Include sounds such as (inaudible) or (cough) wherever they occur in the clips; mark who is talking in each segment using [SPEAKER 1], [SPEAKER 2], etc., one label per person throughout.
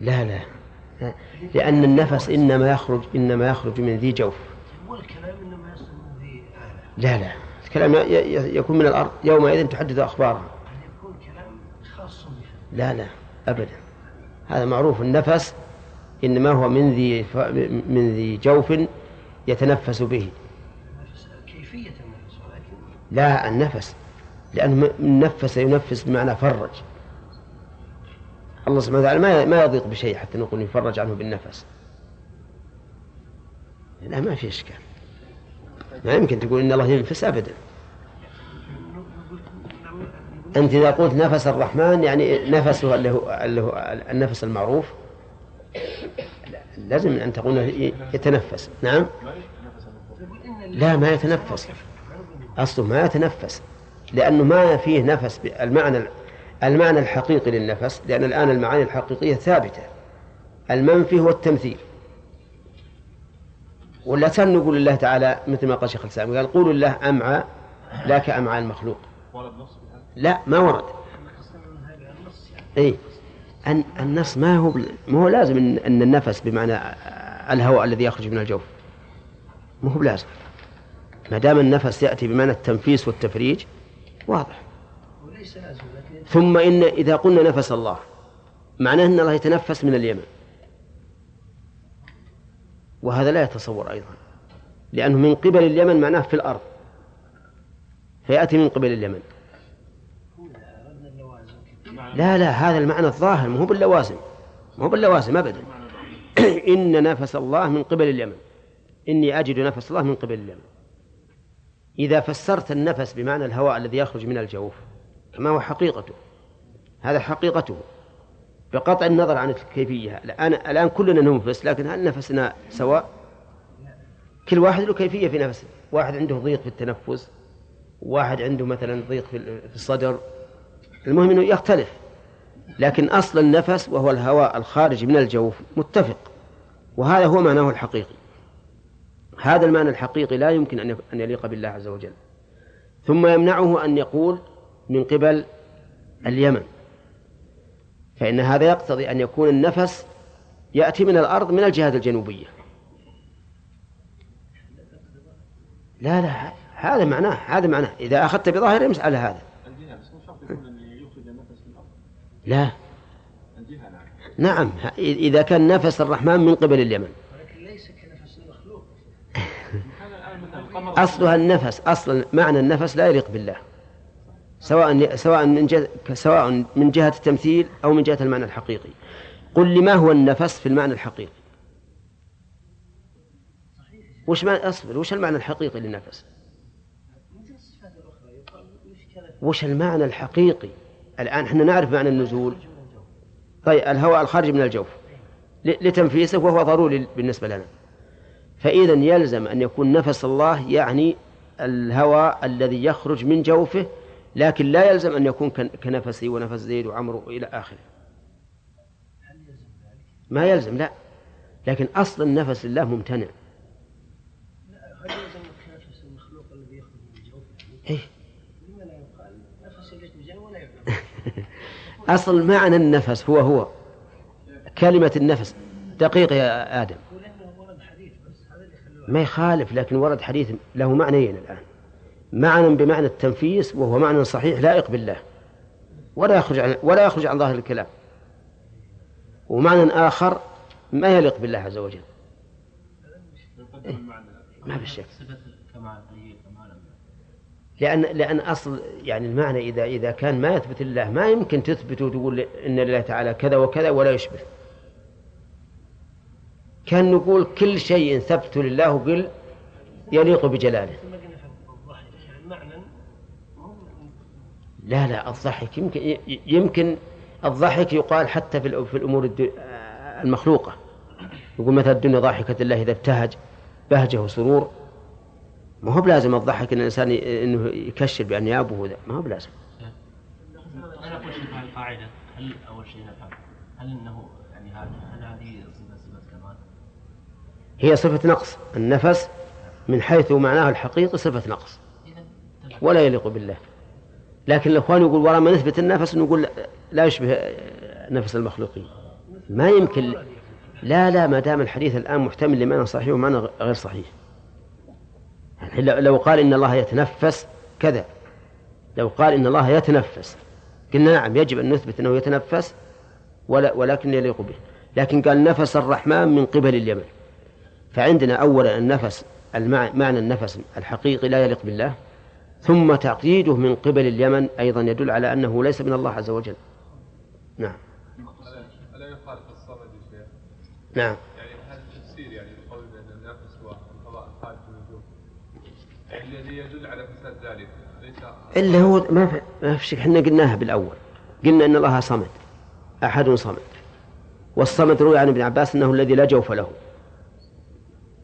[SPEAKER 1] لا لا لأن النفس إنما يخرج إنما
[SPEAKER 2] يخرج
[SPEAKER 1] من ذي جوف
[SPEAKER 2] والكلام إنما يصل من ذي
[SPEAKER 1] لا لا الكلام يكون من الأرض يومئذ تحدث أخبارها
[SPEAKER 2] يعني يكون كلام خاص بها
[SPEAKER 1] لا لا أبدا هذا معروف النفس إنما هو من ذي ف... من ذي جوف يتنفس به
[SPEAKER 2] كيفية النفس
[SPEAKER 1] لا النفس لأنه نفس ينفس بمعنى فرج الله سبحانه وتعالى ما ما يضيق بشيء حتى نقول يفرج عنه بالنفس لا ما في إشكال ما يمكن تقول إن الله ينفس أبدا أنت إذا قلت نفس الرحمن يعني نفسه اللي هو, اللي هو النفس المعروف لازم أن تقول يتنفس نعم لا ما يتنفس أصله ما يتنفس لأنه ما فيه نفس المعنى المعنى الحقيقي للنفس لأن الآن المعاني الحقيقية ثابتة المنفي هو التمثيل ولا تن نقول الله تعالى مثل ما قال شيخ الإسلام قال قولوا الله أمعى لا كأمعى المخلوق لا ما ورد أي أن
[SPEAKER 2] النص
[SPEAKER 1] ما هو ما هو لازم أن النفس بمعنى الهواء الذي يخرج من الجوف ما هو بلازم ما دام النفس يأتي بمعنى التنفيس والتفريج واضح وليس لازم ثم إن إذا قلنا نفس الله معناه أن الله يتنفس من اليمن وهذا لا يتصور أيضا لأنه من قبل اليمن معناه في الأرض فيأتي من قبل اليمن لا لا هذا المعنى الظاهر مو باللوازم مو باللوازم أبدا (clears throat) إن نفس الله من قبل اليمن إني أجد نفس الله من قبل اليمن إذا فسرت النفس بمعنى الهواء الذي يخرج من الجوف ما هو حقيقته هذا حقيقته بقطع النظر عن الكيفية الآن الآن كلنا ننفس لكن هل نفسنا سواء؟ كل واحد له كيفية في نفسه واحد عنده ضيق في التنفس واحد عنده مثلا ضيق في الصدر المهم أنه يختلف لكن أصل النفس وهو الهواء الخارج من الجوف متفق وهذا هو معناه الحقيقي هذا المعنى الحقيقي لا يمكن أن يليق بالله عز وجل ثم يمنعه أن يقول من قبل اليمن فإن هذا يقتضي أن يكون النفس يأتي من الأرض من الجهات الجنوبية لا لا هذا معناه هذا معناه إذا أخذت بظاهر امس على هذا
[SPEAKER 2] لا نعم.
[SPEAKER 1] نعم إذا كان نفس الرحمن من قبل اليمن
[SPEAKER 2] ولكن ليس كنفس المخلوق
[SPEAKER 1] (laughs) أصلها النفس أصلا معنى النفس لا يليق بالله سواء سواء من جهة سواء من جهة التمثيل أو من جهة المعنى الحقيقي قل لي ما هو النفس في المعنى الحقيقي وش ما أصبر وش المعنى الحقيقي للنفس وش المعنى الحقيقي الآن احنا نعرف معنى النزول طيب الهواء الخارج من الجوف لتنفيسه وهو ضروري بالنسبة لنا فإذا يلزم أن يكون نفس الله يعني الهواء الذي يخرج من جوفه لكن لا يلزم أن يكون كنفسي ونفس زيد وعمرو إلى آخره ما يلزم لا لكن أصل النفس لله ممتنع
[SPEAKER 2] هل يلزم المخلوق الذي يخرج من إيه؟
[SPEAKER 1] لما لا يقال نفس ولا يفهم أصل معنى النفس هو هو كلمة النفس دقيق يا آدم ما يخالف لكن ورد حديث له معنيين الآن معنى بمعنى التنفيس وهو معنى صحيح لائق بالله ولا يخرج عن ولا يخرج عن ظاهر الكلام ومعنى آخر ما يليق بالله عز وجل إيه، ما في شك لأن لأن أصل يعني المعنى إذا إذا كان ما يثبت الله ما يمكن تثبته وتقول إن الله تعالى كذا وكذا ولا يشبه كان نقول كل شيء ثبت لله قل يليق بجلاله لا لا الضحك يمكن يمكن الضحك يقال حتى في الامور المخلوقه يقول مثلا الدنيا ضاحكه الله اذا ابتهج بهجه وسرور ما هو بلازم الضحك ان الانسان انه يكشر بانيابه وذا ما هو بلازم. انا اقول شيء هذه القاعده هل اول شيء نفهم هل انه يعني هل هذه صفه صفه كمال؟ هي صفه نقص النفس من حيث معناه الحقيقي صفه نقص ولا يليق بالله. لكن الإخوان يقول ورا ما نثبت النفس نقول لا يشبه نفس المخلوقين ما يمكن لا لا ما دام الحديث الآن محتمل لمعنى صحيح ومعنى غير صحيح يعني لو قال إن الله يتنفس كذا لو قال إن الله يتنفس قلنا نعم يجب أن نثبت أنه يتنفس ولا ولكن يليق به لكن قال نفس الرحمن من قبل اليمن فعندنا أولا النفس معنى النفس الحقيقي لا يليق بالله ثم تعقيده من قبل اليمن أيضا يدل على أنه ليس من الله عز وجل نعم ألا يخالف الصمد نعم يعني هذا يعني
[SPEAKER 2] بأن الذي يدل على فساد ذلك إلا
[SPEAKER 1] هو ما في ما في شك احنا قلناها بالأول قلنا أن الله صمد أحد صمد والصمد روي عن ابن عباس أنه الذي لا جوف له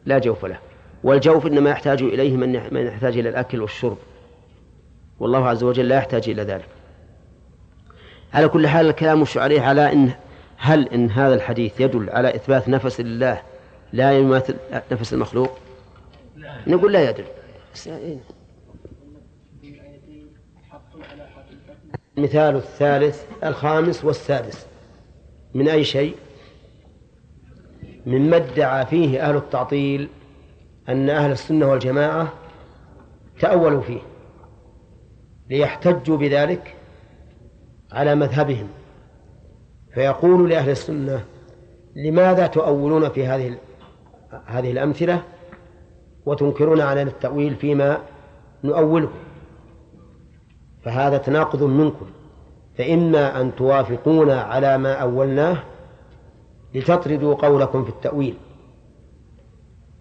[SPEAKER 1] لا جوف له والجوف إنما يحتاج إليه من يحتاج إلى الأكل والشرب والله عز وجل لا يحتاج إلى ذلك على كل حال الكلام مش عليه على إن هل إن هذا الحديث يدل على إثبات نفس لله لا يماثل نفس المخلوق نقول لا يدل المثال الثالث الخامس والسادس من أي شيء مما ادعى فيه أهل التعطيل أن أهل السنة والجماعة تأولوا فيه ليحتجوا بذلك على مذهبهم فيقول لأهل السنة لماذا تؤولون في هذه هذه الأمثلة وتنكرون علينا التأويل فيما نؤوله فهذا تناقض منكم فإما أن توافقونا على ما أولناه لتطردوا قولكم في التأويل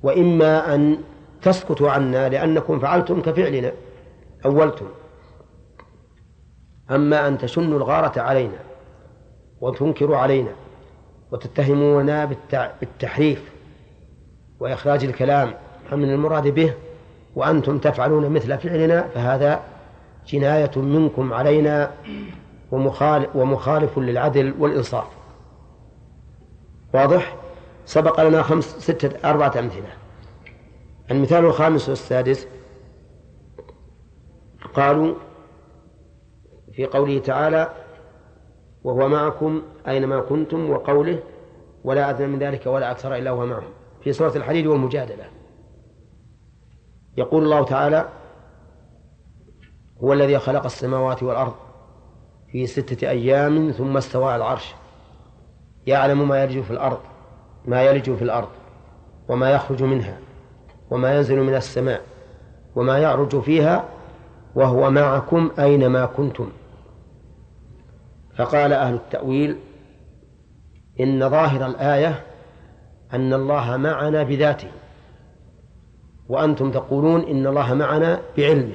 [SPEAKER 1] وإما أن تسكتوا عنا لأنكم فعلتم كفعلنا أولتم أما أن تشنوا الغارة علينا وتنكروا علينا وتتهمونا بالتحريف وإخراج الكلام عن المراد به وأنتم تفعلون مثل فعلنا فهذا جناية منكم علينا ومخالف للعدل والإنصاف واضح سبق لنا خمس ستة أربعة أمثلة المثال الخامس والسادس قالوا في قوله تعالى وهو معكم أينما كنتم وقوله ولا أدنى من ذلك ولا أكثر إلا هو معهم في سورة الحديد والمجادلة يقول الله تعالى هو الذي خلق السماوات والأرض في ستة أيام ثم استوى على العرش يعلم ما يلج في الأرض ما يلج في الأرض وما يخرج منها وما ينزل من السماء وما يعرج فيها وهو معكم أينما كنتم فقال أهل التأويل إن ظاهر الآية أن الله معنا بذاته وأنتم تقولون إن الله معنا بعلمه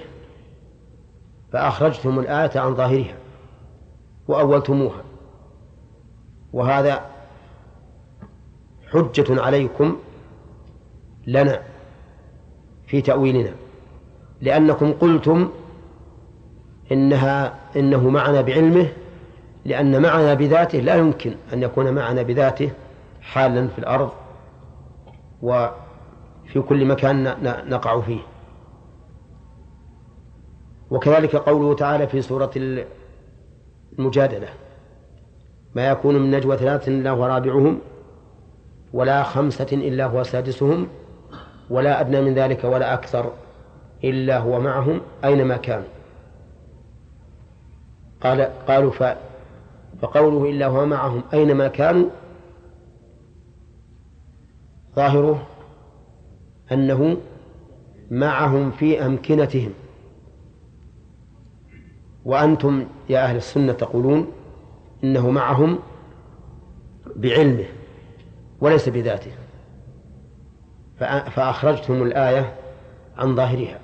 [SPEAKER 1] فأخرجتم الآية عن ظاهرها وأولتموها وهذا حجة عليكم لنا في تأويلنا لأنكم قلتم إنها إنه معنا بعلمه لأن معنا بذاته لا يمكن أن يكون معنا بذاته حالا في الأرض وفي كل مكان نقع فيه وكذلك قوله تعالى في سورة المجادلة ما يكون من نجوى ثلاثة إلا هو رابعهم ولا خمسة إلا هو سادسهم ولا أدنى من ذلك ولا أكثر إلا هو معهم أينما كانوا قال قالوا فقوله إلا هو معهم أينما كانوا ظاهره أنه معهم في أمكنتهم وأنتم يا أهل السنة تقولون إنه معهم بعلمه وليس بذاته فأخرجتم الآية عن ظاهرها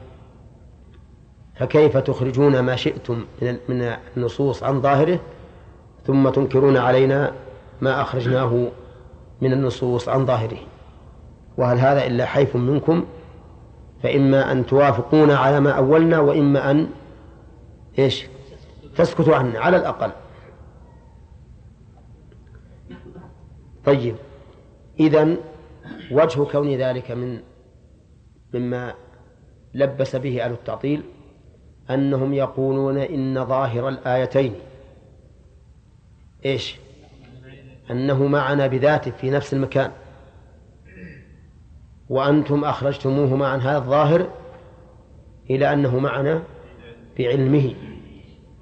[SPEAKER 1] فكيف تخرجون ما شئتم من النصوص عن ظاهره ثم تنكرون علينا ما أخرجناه من النصوص عن ظاهره وهل هذا إلا حيف منكم فإما أن توافقونا على ما أولنا وإما أن إيش تسكتوا عنا على الأقل طيب إذا وجه كون ذلك من مما لبس به أهل التعطيل أنهم يقولون إن ظاهر الآيتين إيش أنه معنا بذاته في نفس المكان وأنتم أخرجتموهما عن هذا الظاهر إلى أنه معنا بعلمه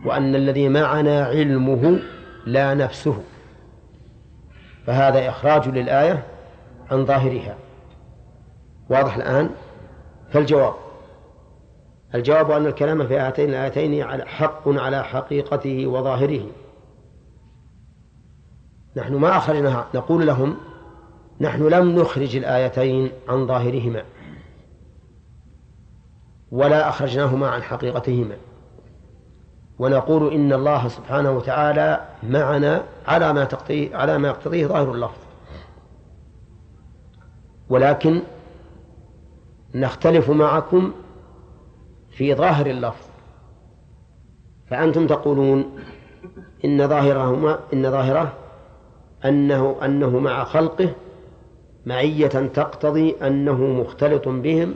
[SPEAKER 1] وأن الذي معنا علمه لا نفسه فهذا إخراج للآية عن ظاهرها واضح الآن فالجواب الجواب أن الكلام في هاتين الآيتين حق على حقيقته وظاهره نحن ما أخرجناها نقول لهم نحن لم نخرج الآيتين عن ظاهرهما ولا أخرجناهما عن حقيقتهما ونقول إن الله سبحانه وتعالى معنا على ما تقتضيه على ما يقتضيه ظاهر اللفظ ولكن نختلف معكم في ظاهر اللفظ فأنتم تقولون إن ظاهرهما إن ظاهره أنه أنه مع خلقه معية تقتضي أنه مختلط بهم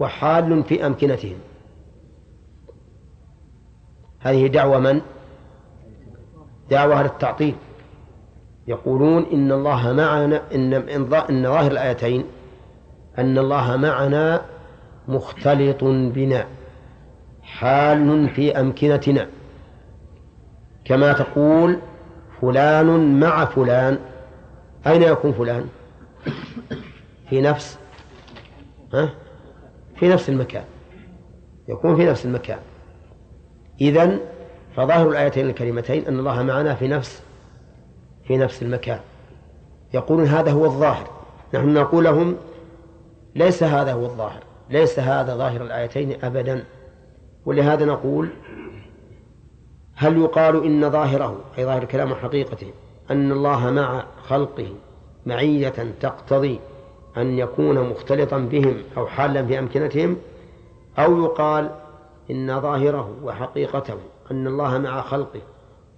[SPEAKER 1] وحال في أمكنتهم هذه دعوة من؟ دعوة أهل التعطيل يقولون إن الله معنا إن إن ظاهر الآيتين أن الله معنا مختلط بنا حال في أمكنتنا كما تقول فلان مع فلان أين يكون فلان في نفس ها؟ في نفس المكان يكون في نفس المكان إذن فظاهر الآيتين الكريمتين أن الله معنا في نفس في نفس المكان يقولون هذا هو الظاهر نحن نقول لهم ليس هذا هو الظاهر ليس هذا ظاهر الآيتين أبدا ولهذا نقول هل يقال إن ظاهره أي ظاهر الكلام وحقيقته أن الله مع خلقه معية تقتضي أن يكون مختلطا بهم أو حالا في أمكنتهم أو يقال إن ظاهره وحقيقته أن الله مع خلقه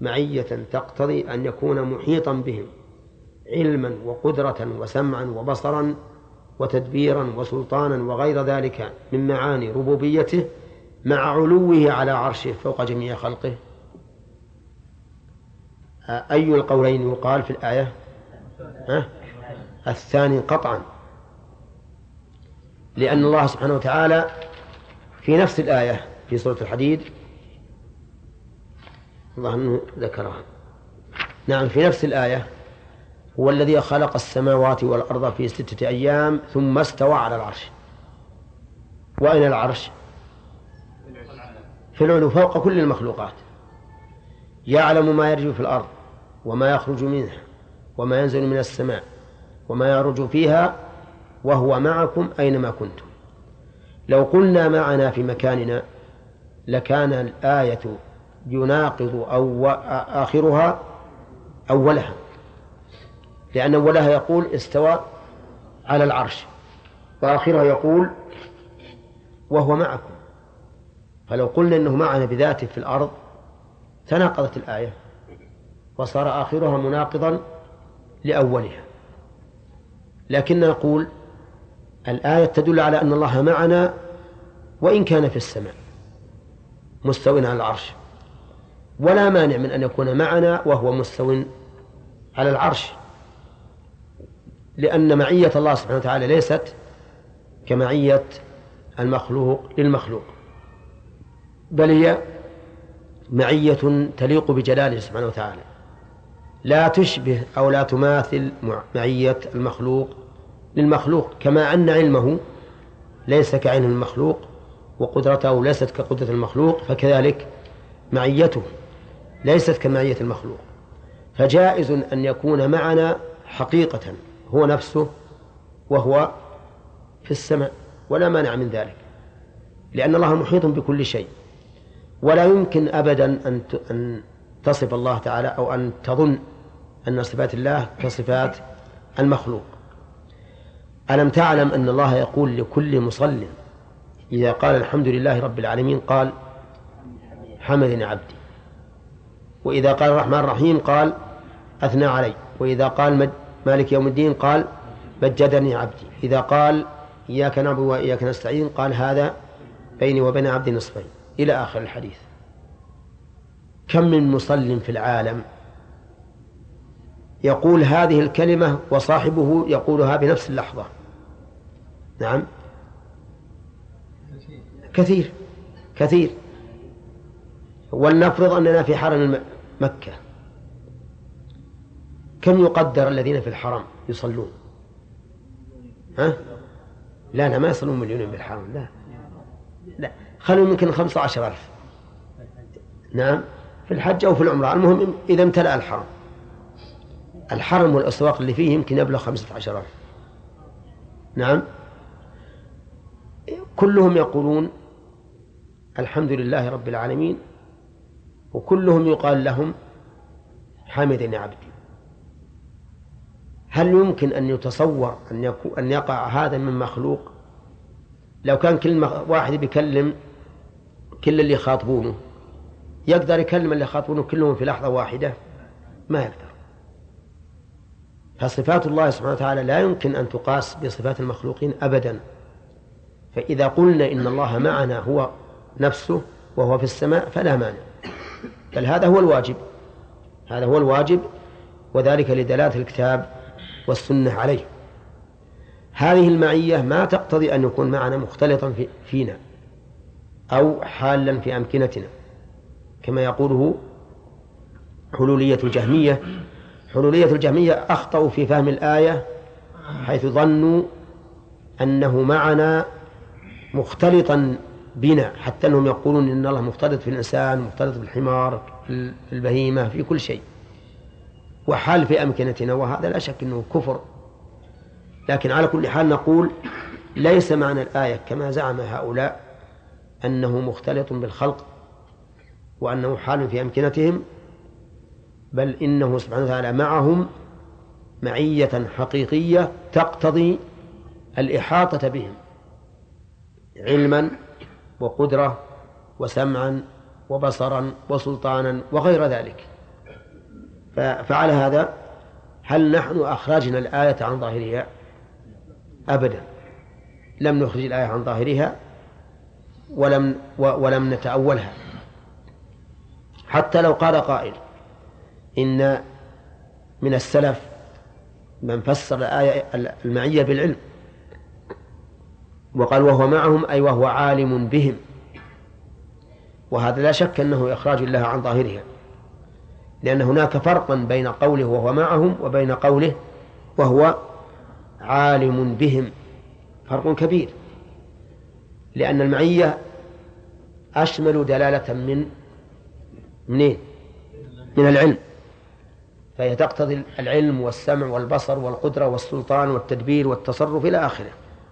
[SPEAKER 1] معية تقتضي أن يكون محيطا بهم علما وقدرة وسمعا وبصرا وتدبيرا وسلطانا وغير ذلك من معاني ربوبيته مع علوه على عرشه فوق جميع خلقه أي القولين يقال في الآية ها؟ الثاني قطعا لأن الله سبحانه وتعالى في نفس الآية في سورة الحديد الله أنه ذكرها نعم في نفس الآية هو الذي خلق السماوات والأرض في ستة أيام ثم استوى على العرش وأين العرش في العلو فوق كل المخلوقات يعلم ما يرجو في الأرض وما يخرج منها وما ينزل من السماء وما يعرج فيها وهو معكم أينما كنتم لو قلنا معنا في مكاننا لكان الآية يناقض أو آخرها أولها لأن أولها يقول استوى على العرش وآخرها يقول وهو معكم فلو قلنا أنه معنا بذاته في الأرض تناقضت الآية وصار آخرها مناقضا لأولها لكن نقول الآية تدل على أن الله معنا وإن كان في السماء مستو على العرش ولا مانع من أن يكون معنا وهو مستو على العرش لأن معية الله سبحانه وتعالى ليست كمعية المخلوق للمخلوق بل هي معية تليق بجلاله سبحانه وتعالى لا تشبه أو لا تماثل معية المخلوق للمخلوق كما أن علمه ليس كعلم المخلوق وقدرته ليست كقدرة المخلوق فكذلك معيته ليست كمعية المخلوق فجائز أن يكون معنا حقيقة هو نفسه وهو في السماء ولا مانع من ذلك لأن الله محيط بكل شيء ولا يمكن أبدا أن تصف الله تعالى أو أن تظن أن صفات الله كصفات المخلوق ألم تعلم أن الله يقول لكل مصل إذا قال الحمد لله رب العالمين قال حمدني عبدي وإذا قال الرحمن الرحيم قال أثنى علي وإذا قال مالك يوم الدين قال مجدني عبدي إذا قال إياك نعبد وإياك نستعين قال هذا بيني وبين عبدي نصفين إلى آخر الحديث كم من مصل في العالم يقول هذه الكلمة وصاحبه يقولها بنفس اللحظة نعم كثير كثير ولنفرض أننا في حرم مكة كم يقدر الذين في الحرم يصلون ها؟ لا لا ما يصلون مليونين بالحرم لا لا خلوا يمكن خمسة عشر ألف نعم في الحج أو في العمرة المهم إذا امتلأ الحرم الحرم والأسواق اللي فيه يمكن يبلغ خمسة عشر ألف نعم كلهم يقولون الحمد لله رب العالمين وكلهم يقال لهم حامد يا عبدي هل يمكن أن يتصور أن, يكو أن يقع هذا من مخلوق لو كان كل واحد بيكلم كل اللي يخاطبونه يقدر يكلم اللي يخاطبونه كلهم في لحظة واحدة ما يقدر فصفات الله سبحانه وتعالى لا يمكن أن تقاس بصفات المخلوقين أبدا فإذا قلنا إن الله معنا هو نفسه وهو في السماء فلا مانع بل هذا هو الواجب هذا هو الواجب وذلك لدلالة الكتاب والسنة عليه هذه المعية ما تقتضي أن يكون معنا مختلطا فينا أو حالا في أمكنتنا كما يقوله حلولية الجهمية حلولية الجهمية أخطأوا في فهم الآية حيث ظنوا أنه معنا مختلطا بنا حتى أنهم يقولون إن الله مختلط في الإنسان مختلط في الحمار في البهيمة في كل شيء وحال في أمكنتنا وهذا لا شك أنه كفر لكن على كل حال نقول ليس معنى الآية كما زعم هؤلاء أنه مختلط بالخلق وأنه حال في أمكنتهم بل إنه سبحانه وتعالى معهم معية حقيقية تقتضي الإحاطة بهم علما وقدرة وسمعا وبصرا وسلطانا وغير ذلك فعلى هذا هل نحن أخرجنا الآية عن ظاهرها أبدا لم نخرج الآية عن ظاهرها ولم ولم نتأولها حتى لو قال قائل إن من السلف من فسر الآية المعية بالعلم وقال وهو معهم أي وهو عالم بهم وهذا لا شك أنه إخراج الله عن ظاهرها لأن هناك فرقا بين قوله وهو معهم وبين قوله وهو عالم بهم فرق كبير لأن المعية أشمل دلالة من منين من العلم فهي تقتضي العلم والسمع والبصر والقدرة والسلطان والتدبير والتصرف إلى آخره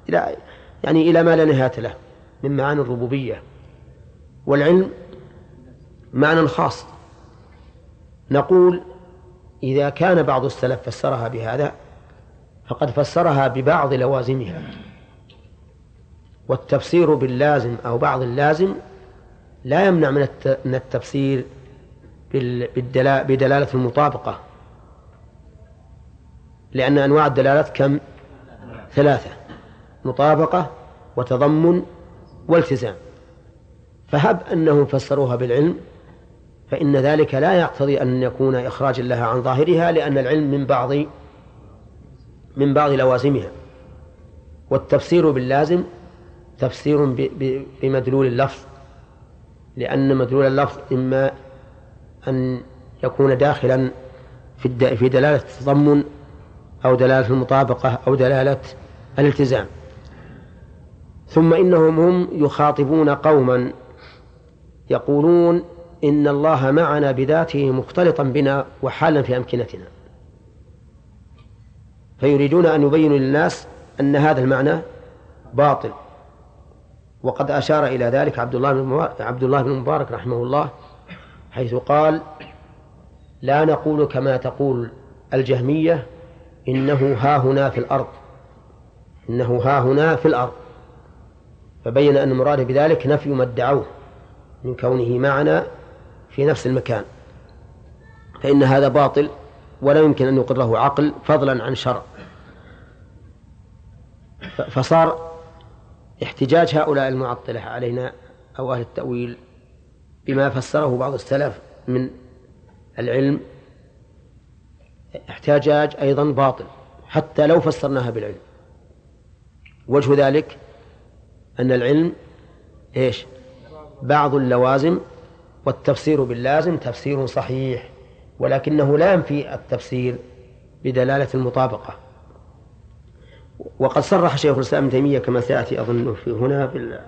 [SPEAKER 1] إلى يعني إلى ما لا نهاية له من معاني الربوبية والعلم معنى خاص نقول إذا كان بعض السلف فسرها بهذا فقد فسرها ببعض لوازمها والتفسير باللازم أو بعض اللازم لا يمنع من التفسير بدلالة المطابقة لأن أنواع الدلالات كم ثلاثة مطابقة وتضمن والتزام فهب أنهم فسروها بالعلم فإن ذلك لا يقتضي أن يكون إخراجا لها عن ظاهرها لأن العلم من بعض من بعض لوازمها والتفسير باللازم تفسير بمدلول اللفظ لأن مدلول اللفظ إما أن يكون داخلا في في دلالة التضمن أو دلالة المطابقة أو دلالة الالتزام ثم إنهم هم يخاطبون قوما يقولون إن الله معنا بذاته مختلطا بنا وحالا في أمكنتنا فيريدون أن يبينوا للناس أن هذا المعنى باطل وقد أشار إلى ذلك عبد الله بن عبد الله بن المبارك رحمه الله حيث قال لا نقول كما تقول الجهمية إنه ها هنا في الأرض إنه ها هنا في الأرض فبين أن المراد بذلك نفي ما ادعوه من كونه معنا في نفس المكان فإن هذا باطل ولا يمكن أن يقره عقل فضلا عن شرع فصار احتجاج هؤلاء المعطلة علينا أو أهل التأويل بما فسره بعض السلف من العلم احتجاج أيضا باطل حتى لو فسرناها بالعلم وجه ذلك أن العلم إيش بعض اللوازم والتفسير باللازم تفسير صحيح ولكنه لا ينفي التفسير بدلالة المطابقة وقد صرح شيخ الإسلام ابن تيمية كما سيأتي أظن في هنا في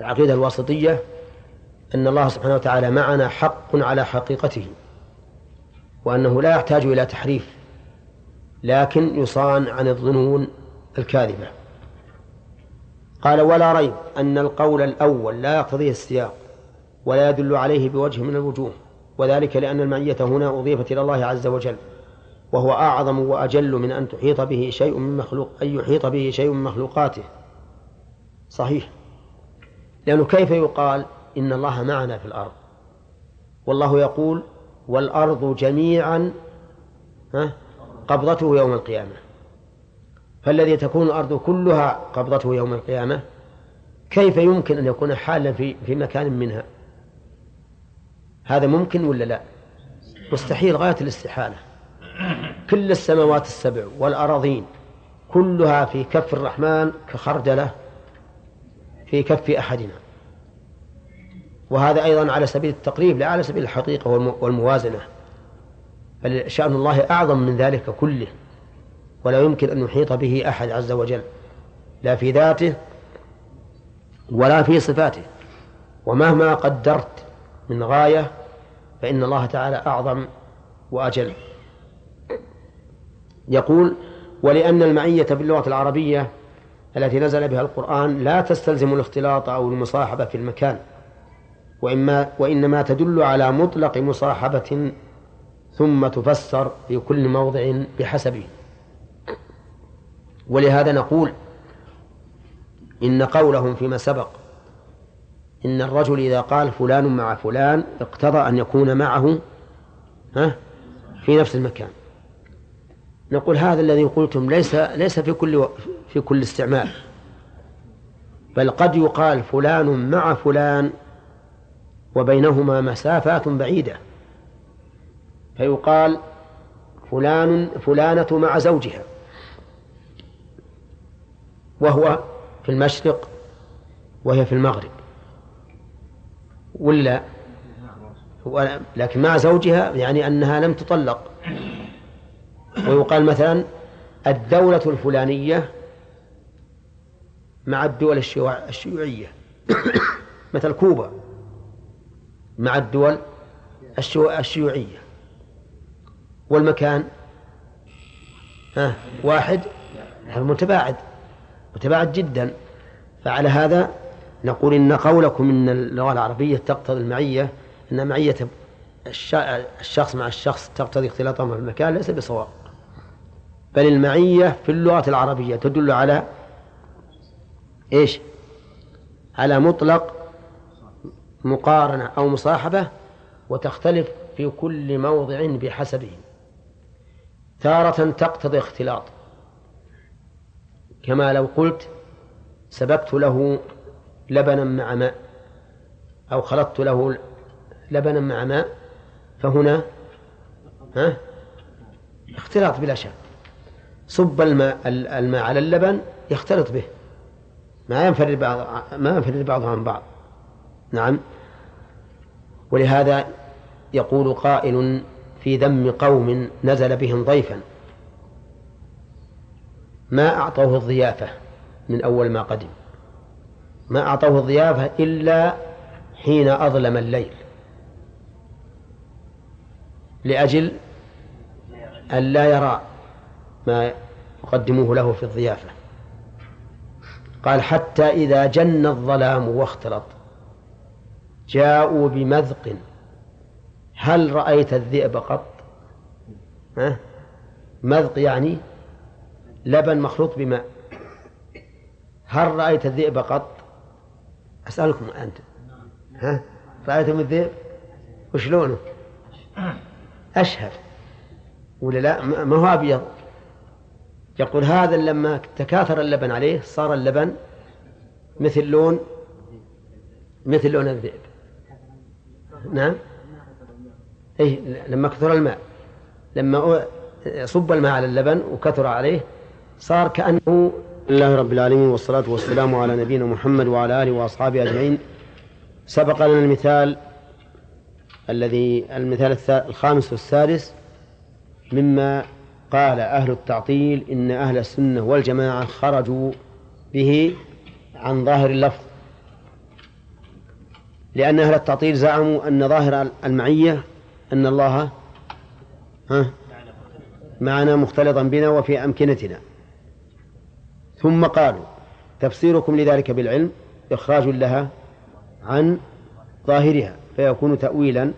[SPEAKER 1] العقيدة الواسطية أن الله سبحانه وتعالى معنا حق على حقيقته وأنه لا يحتاج إلى تحريف لكن يصان عن الظنون الكاذبة قال ولا ريب أن القول الأول لا يقتضيه السياق ولا يدل عليه بوجه من الوجوه وذلك لأن المعية هنا أضيفت إلى الله عز وجل وهو أعظم وأجل من أن تحيط به شيء من مخلوق أن يحيط به شيء من مخلوقاته صحيح لأنه كيف يقال إن الله معنا في الأرض والله يقول والأرض جميعا قبضته يوم القيامة فالذي تكون الأرض كلها قبضته يوم القيامة كيف يمكن أن يكون حالا في, في مكان منها هذا ممكن ولا لا مستحيل غاية الاستحالة كل السماوات السبع والأراضين كلها في كف الرحمن كخردلة في كف أحدنا وهذا أيضا على سبيل التقريب لا على سبيل الحقيقة والموازنة بل شأن الله أعظم من ذلك كله ولا يمكن أن يحيط به أحد عز وجل لا في ذاته ولا في صفاته ومهما قدرت من غاية فإن الله تعالى أعظم وأجل يقول ولأن المعية باللغة العربية التي نزل بها القرآن لا تستلزم الاختلاط أو المصاحبة في المكان وإما وإنما تدل على مطلق مصاحبة ثم تفسر في كل موضع بحسبه ولهذا نقول إن قولهم فيما سبق إن الرجل إذا قال فلان مع فلان اقتضى أن يكون معه ها في نفس المكان نقول هذا الذي قلتم ليس ليس في كل في كل استعمال بل قد يقال فلان مع فلان وبينهما مسافات بعيدة فيقال فلان فلانة مع زوجها وهو في المشرق وهي في المغرب ولا لكن مع زوجها يعني أنها لم تطلق ويقال مثلا الدولة الفلانية مع الدول الشيوعية مثل كوبا مع الدول الشيوعية والمكان ها واحد متباعد متباعد جدا فعلى هذا نقول إن قولكم إن اللغة العربية تقتضي المعية أن معية الشخص مع الشخص تقتضي اختلاطهم في المكان ليس بصواب بل المعية في اللغة العربية تدل على إيش على مطلق مقارنة أو مصاحبة وتختلف في كل موضع بحسبه تارة تقتضي اختلاط كما لو قلت سببت له لبنا مع ماء أو خلطت له لبنا مع ماء فهنا ها اختلاط بلا شك صب الماء الماء على اللبن يختلط به ما ينفرد بعض ما ينفرد بعضه عن بعض نعم ولهذا يقول قائل في ذم قوم نزل بهم ضيفا ما أعطوه الضيافة من أول ما قدم ما أعطوه الضيافة إلا حين أظلم الليل لأجل أن لا يرى ما يقدموه له في الضيافة قال حتى إذا جن الظلام واختلط جاءوا بمذق هل رأيت الذئب قط ها؟ مذق يعني لبن مخلوط بماء هل رأيت الذئب قط أسألكم أنت ها رأيتم الذئب وش لونه أشهب ولا لا ما هو أبيض يقول هذا لما تكاثر اللبن عليه صار اللبن مثل لون مثل لون الذئب نعم اي لما كثر الماء لما صب الماء على اللبن وكثر عليه صار كأنه الله رب العالمين والصلاة والسلام على نبينا محمد وعلى آله وأصحابه أجمعين سبق لنا المثال الذي المثال الخامس والسادس مما قال أهل التعطيل إن أهل السنة والجماعة خرجوا به عن ظاهر اللفظ لأن أهل التعطيل زعموا أن ظاهر المعية أن الله ها معنا مختلطا بنا وفي أمكنتنا ثم قالوا تفسيركم لذلك بالعلم إخراج لها عن ظاهرها فيكون تأويلا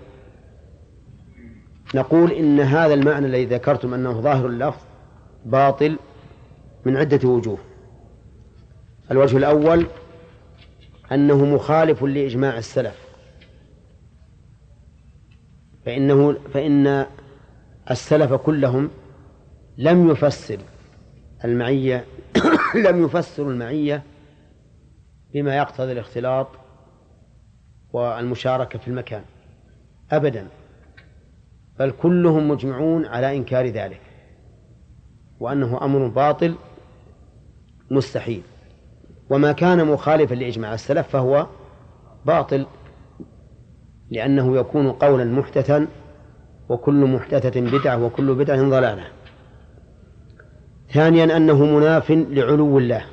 [SPEAKER 1] نقول إن هذا المعنى الذي ذكرتم أنه ظاهر اللفظ باطل من عدة وجوه الوجه الأول أنه مخالف لإجماع السلف فإنه فإن السلف كلهم لم يفسر المعية (coughs) لم يفسروا المعية بما يقتضي الاختلاط والمشاركة في المكان أبدا بل كلهم مجمعون على إنكار ذلك وأنه أمر باطل مستحيل وما كان مخالفا لإجماع السلف فهو باطل لأنه يكون قولا محدثا وكل محدثة بدعة وكل بدعة ضلالة ثانيا أنه مناف لعلو الله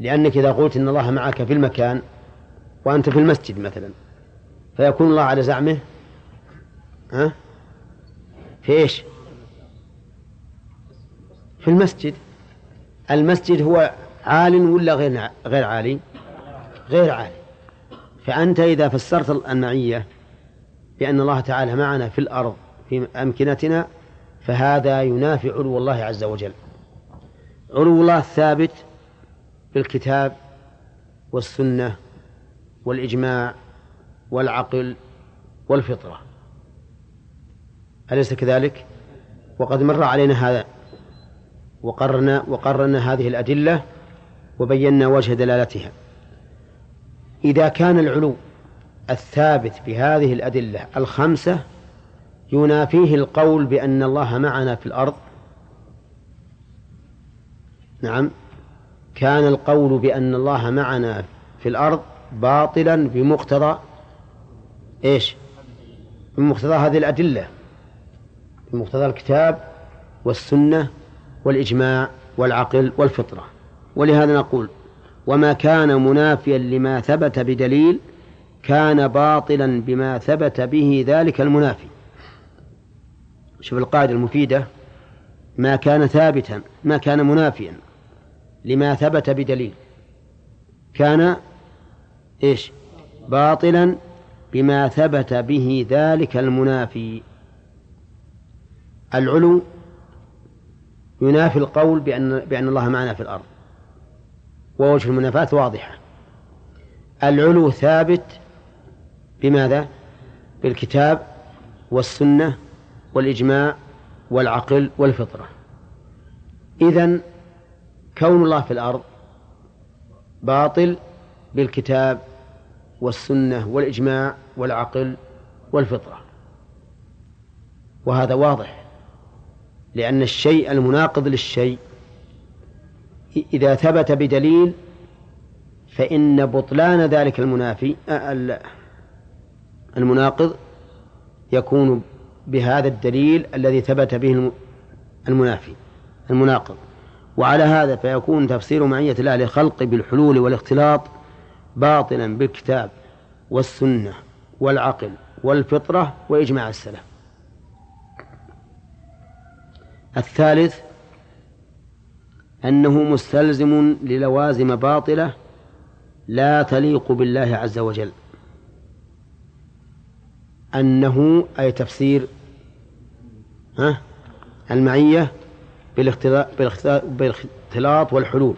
[SPEAKER 1] لأنك إذا قلت إن الله معك في المكان وأنت في المسجد مثلا فيكون الله على زعمه ها في إيش في المسجد المسجد هو عال ولا غير غير عالي غير عالي فأنت إذا فسرت المعية بأن الله تعالى معنا في الأرض في أمكنتنا فهذا ينافي علو الله عز وجل علو الله ثابت بالكتاب والسنة والإجماع والعقل والفطرة أليس كذلك؟ وقد مر علينا هذا وقرنا وقرنا هذه الأدلة وبينا وجه دلالتها إذا كان العلو الثابت بهذه الأدلة الخمسة ينافيه القول بأن الله معنا في الأرض نعم كان القول بأن الله معنا في الأرض باطلا بمقتضى إيش بمقتضى هذه الأدلة بمقتضى الكتاب والسنة والإجماع والعقل والفطرة ولهذا نقول وما كان منافيا لما ثبت بدليل كان باطلا بما ثبت به ذلك المنافي شوف القاعدة المفيدة ما كان ثابتا ما كان منافيا لما ثبت بدليل كان ايش باطلا بما ثبت به ذلك المنافي العلو ينافي القول بأن بأن الله معنا في الأرض ووجه المنافاة واضحة العلو ثابت بماذا؟ بالكتاب والسنة والإجماع والعقل والفطرة إذا كون الله في الأرض باطل بالكتاب والسنة والإجماع والعقل والفطرة وهذا واضح لأن الشيء المناقض للشيء إذا ثبت بدليل فإن بطلان ذلك المنافي آه، المناقض يكون بهذا الدليل الذي ثبت به المنافي المناقض وعلى هذا فيكون تفسير معية الله للخلق بالحلول والاختلاط باطلا بالكتاب والسنة والعقل والفطرة وإجماع السلف الثالث أنه مستلزم للوازم باطلة لا تليق بالله عز وجل أنه أي تفسير ها المعية بالاختلاط والحلول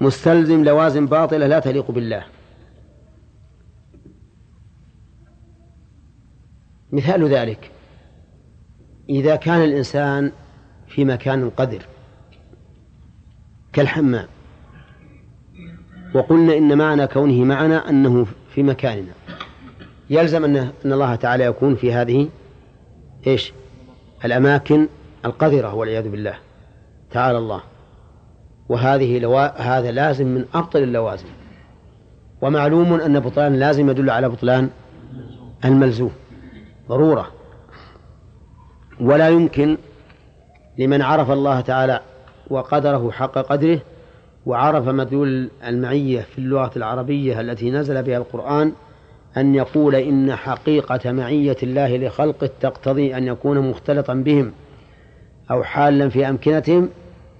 [SPEAKER 1] مستلزم لوازم باطلة لا تليق بالله مثال ذلك إذا كان الإنسان في مكان قذر كالحمام وقلنا إن معنى كونه معنا أنه في مكاننا يلزم أن أن الله تعالى يكون في هذه إيش الأماكن القذرة والعياذ بالله تعالى الله وهذه لو... هذا لازم من أبطل اللوازم ومعلوم أن بطلان لازم يدل على بطلان الملزوم ضرورة ولا يمكن لمن عرف الله تعالى وقدره حق قدره وعرف مدلول المعية في اللغة العربية التي نزل بها القرآن أن يقول إن حقيقة معية الله لخلقه تقتضي أن يكون مختلطا بهم أو حالا في أمكنتهم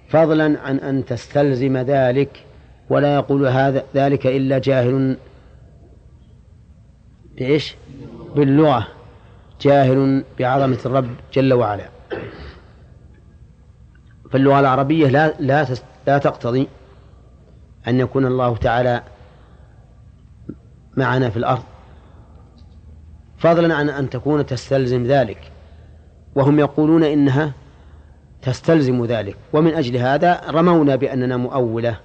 [SPEAKER 1] فضلا عن أن تستلزم ذلك ولا يقول هذا ذلك إلا جاهل بإيش؟ باللغة جاهل بعظمة الرب جل وعلا فاللغة العربية لا لا لا تقتضي أن يكون الله تعالى معنا في الأرض فضلا عن أن تكون تستلزم ذلك وهم يقولون إنها تستلزم ذلك ومن أجل هذا رمونا بأننا مؤولة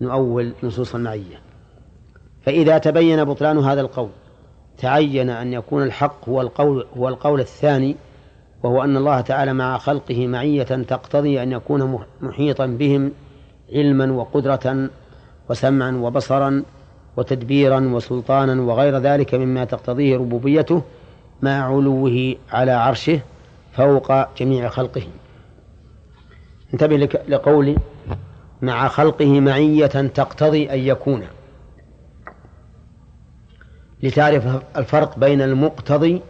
[SPEAKER 1] نؤول نصوص المعية فإذا تبين بطلان هذا القول تعين أن يكون الحق هو القول هو القول الثاني وهو أن الله تعالى مع خلقه معية تقتضي أن يكون محيطا بهم علما وقدرة وسمعا وبصرا وتدبيرا وسلطانا وغير ذلك مما تقتضيه ربوبيته مع علوه على عرشه فوق جميع خلقه انتبه لقولي مع خلقه معية تقتضي أن يكون لتعرف الفرق بين المقتضي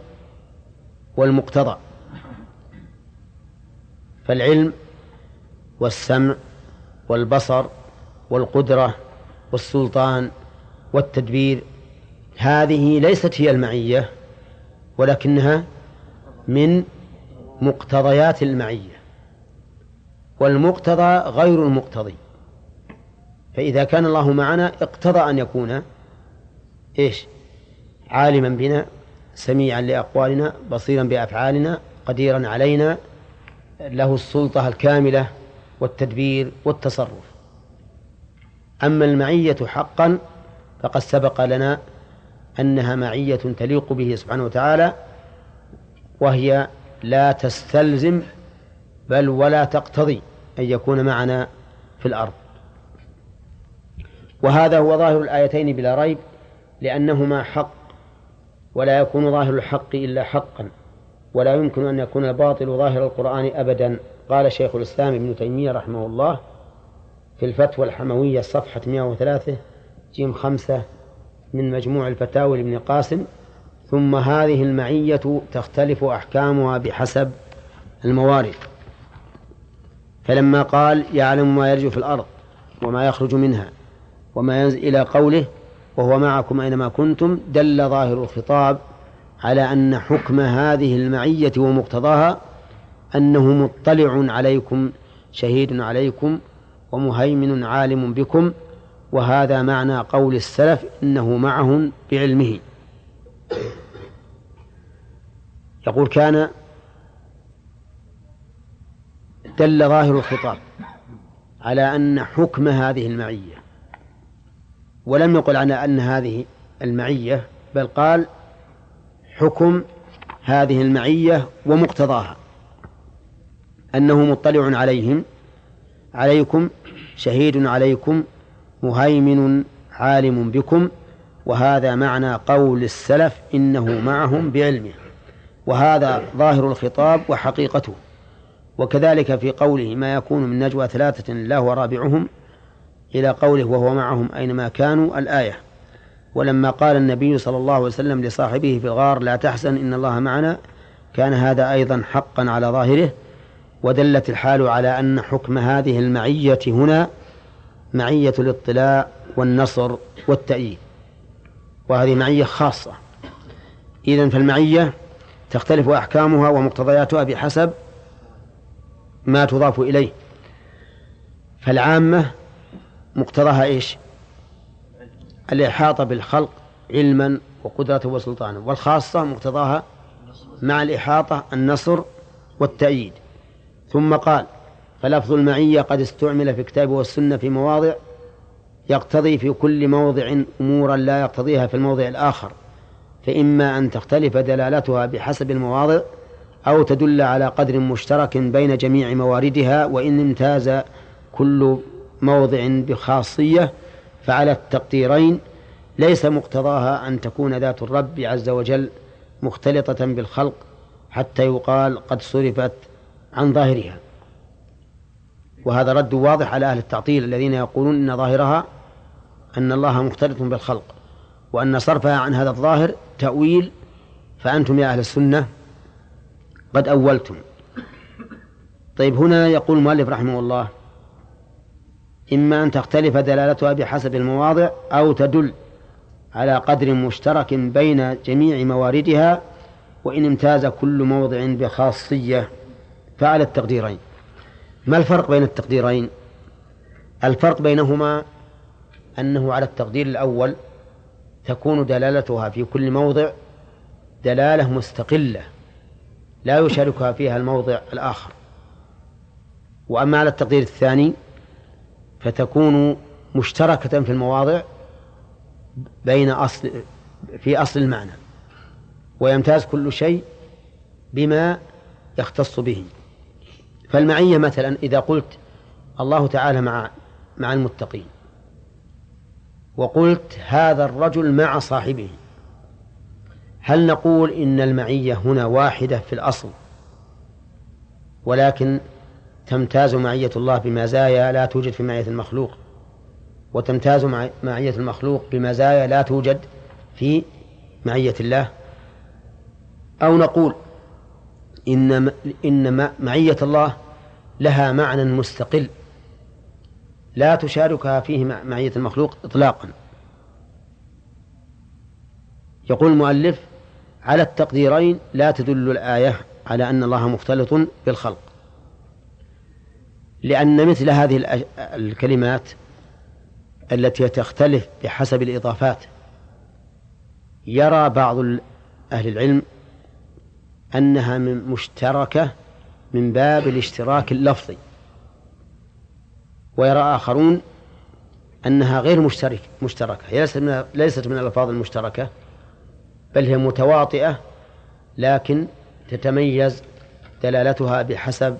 [SPEAKER 1] والمقتضى فالعلم والسمع والبصر والقدرة والسلطان والتدبير هذه ليست هي المعية ولكنها من مقتضيات المعية والمقتضى غير المقتضي فإذا كان الله معنا اقتضى أن يكون إيش عالما بنا سميعا لأقوالنا بصيرا بأفعالنا قديرا علينا له السلطة الكاملة والتدبير والتصرف أما المعية حقا فقد سبق لنا أنها معية تليق به سبحانه وتعالى وهي لا تستلزم بل ولا تقتضي أن يكون معنا في الأرض وهذا هو ظاهر الآيتين بلا ريب لأنهما حق ولا يكون ظاهر الحق إلا حقا ولا يمكن أن يكون الباطل ظاهر القرآن أبدا قال شيخ الإسلام ابن تيمية رحمه الله في الفتوى الحموية صفحة 103 جيم خمسة من مجموع الفتاوي لابن قاسم ثم هذه المعية تختلف أحكامها بحسب الموارد فلما قال يعلم ما يرجو في الأرض وما يخرج منها وما ينزل إلى قوله وهو معكم أينما كنتم دل ظاهر الخطاب على أن حكم هذه المعية ومقتضاها أنه مطلع عليكم شهيد عليكم ومهيمن عالم بكم وهذا معنى قول السلف إنه معهم بعلمه يقول كان دل ظاهر الخطاب على أن حكم هذه المعية ولم يقل عنها أن هذه المعية بل قال حكم هذه المعية ومقتضاها أنه مطلع عليهم عليكم شهيد عليكم مهيمن عالم بكم وهذا معنى قول السلف إنه معهم بعلمه وهذا ظاهر الخطاب وحقيقته وكذلك في قوله ما يكون من نجوى ثلاثة الله ورابعهم إلى قوله وهو معهم أينما كانوا الآية ولما قال النبي صلى الله عليه وسلم لصاحبه في الغار لا تحزن إن الله معنا كان هذا أيضا حقا على ظاهره ودلت الحال على أن حكم هذه المعية هنا معية الاطلاع والنصر والتأييد وهذه معية خاصة إذن فالمعية تختلف أحكامها ومقتضياتها بحسب ما تضاف إليه فالعامة مقتضاها إيش؟ الإحاطة بالخلق علما وقدرة وسلطانا والخاصة مقتضاها مع الإحاطة النصر والتأييد ثم قال فلفظ المعية قد استعمل في الكتاب والسنة في مواضع يقتضي في كل موضع أمورا لا يقتضيها في الموضع الآخر فإما أن تختلف دلالتها بحسب المواضع أو تدل على قدر مشترك بين جميع مواردها وإن امتاز كل موضع بخاصية فعلى التقديرين ليس مقتضاها أن تكون ذات الرب عز وجل مختلطة بالخلق حتى يقال قد صرفت عن ظاهرها وهذا رد واضح على أهل التعطيل الذين يقولون أن ظاهرها أن الله مختلط بالخلق وأن صرفها عن هذا الظاهر تأويل فأنتم يا أهل السنة قد أولتم طيب هنا يقول المؤلف رحمه الله إما أن تختلف دلالتها بحسب المواضع أو تدل على قدر مشترك بين جميع مواردها وإن امتاز كل موضع بخاصية فعلى التقديرين ما الفرق بين التقديرين الفرق بينهما أنه على التقدير الأول تكون دلالتها في كل موضع دلالة مستقلة لا يشاركها فيها الموضع الآخر وأما على التقدير الثاني فتكون مشتركة في المواضع بين أصل في أصل المعنى ويمتاز كل شيء بما يختص به فالمعية مثلا إذا قلت الله تعالى مع مع المتقين وقلت هذا الرجل مع صاحبه هل نقول إن المعية هنا واحدة في الأصل ولكن تمتاز معية الله بمزايا لا توجد في معية المخلوق وتمتاز معية المخلوق بمزايا لا توجد في معية الله أو نقول إن إن معية الله لها معنى مستقل لا تشاركها فيه معية المخلوق إطلاقا يقول المؤلف على التقديرين لا تدل الآية على أن الله مختلط بالخلق لأن مثل هذه الكلمات التي تختلف بحسب الإضافات يرى بعض أهل العلم أنها من مشتركة من باب الاشتراك اللفظي ويرى آخرون أنها غير مشترك مشتركة ليست من ليست من الألفاظ المشتركة بل هي متواطئة لكن تتميز دلالتها بحسب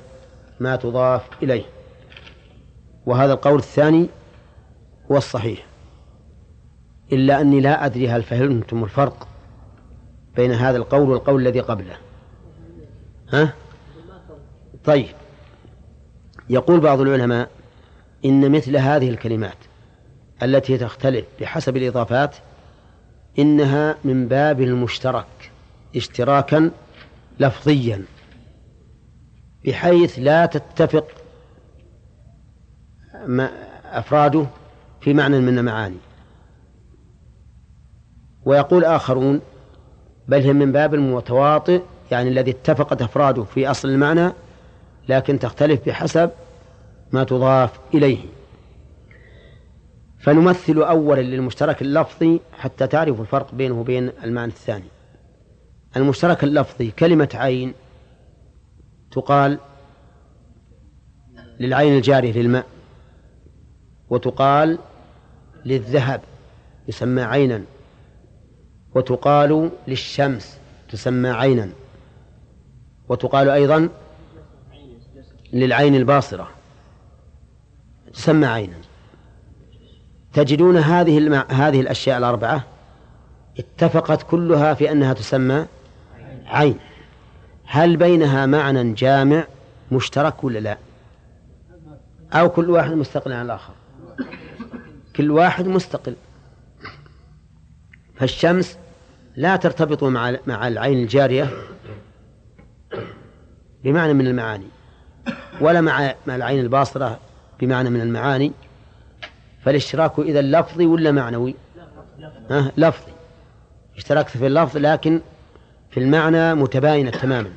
[SPEAKER 1] ما تضاف إليه وهذا القول الثاني هو الصحيح إلا أني لا أدري هل فهمتم الفرق بين هذا القول والقول الذي قبله ها؟ طيب يقول بعض العلماء إن مثل هذه الكلمات التي تختلف بحسب الإضافات إنها من باب المشترك اشتراكا لفظيا بحيث لا تتفق أفراده في معنى من المعاني ويقول آخرون بل هي من باب المتواطئ يعني الذي اتفقت أفراده في أصل المعنى لكن تختلف بحسب ما تضاف إليه فنمثل أولا للمشترك اللفظي حتى تعرفوا الفرق بينه وبين المعنى الثاني المشترك اللفظي كلمة عين تقال للعين الجارية للماء وتقال للذهب يسمى عينا وتقال للشمس تسمى عينا وتقال أيضا للعين الباصرة تسمى عينا تجدون هذه الم... هذه الأشياء الأربعة اتفقت كلها في أنها تسمى عين هل بينها معنى جامع مشترك ولا لا أو كل واحد مستقل عن الآخر كل واحد مستقل فالشمس لا ترتبط مع مع العين الجارية بمعنى من المعاني ولا مع مع العين الباصرة بمعنى من المعاني فالاشتراك إذا لفظي ولا معنوي؟ ها لفظي اشتركت في اللفظ لكن في المعنى متباينة تماما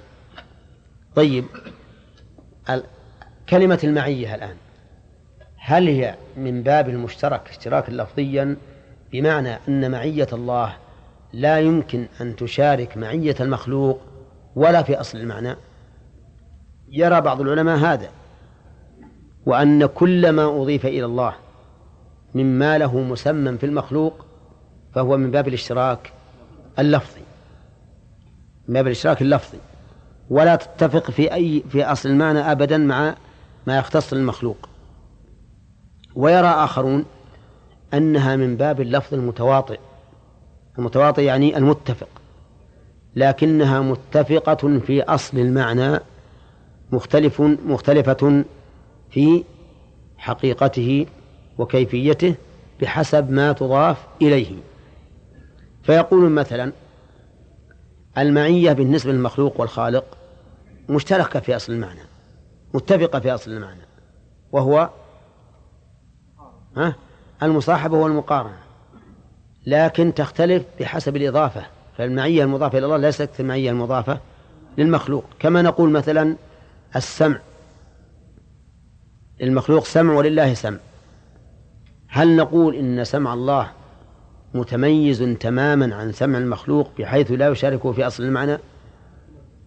[SPEAKER 1] طيب كلمة المعية الآن هل هي من باب المشترك اشتراكا لفظيا بمعنى أن معية الله لا يمكن أن تشارك معية المخلوق ولا في أصل المعنى يرى بعض العلماء هذا وأن كل ما أضيف إلى الله مما له مسمى في المخلوق فهو من باب الاشتراك اللفظي من باب الاشتراك اللفظي ولا تتفق في أي في أصل المعنى أبدا مع ما يختص المخلوق ويرى آخرون أنها من باب اللفظ المتواطئ المتواطئ يعني المتفق لكنها متفقة في أصل المعنى مختلف مختلفة في حقيقته وكيفيته بحسب ما تضاف إليه فيقول مثلا المعية بالنسبة للمخلوق والخالق مشتركة في أصل المعنى متفقة في أصل المعنى وهو ها المصاحبة والمقارنة لكن تختلف بحسب الإضافة فالمعية المضافة إلى الله ليست كالمعية المضافة للمخلوق كما نقول مثلا السمع للمخلوق سمع ولله سمع هل نقول إن سمع الله متميز تماما عن سمع المخلوق بحيث لا يشاركه في أصل المعنى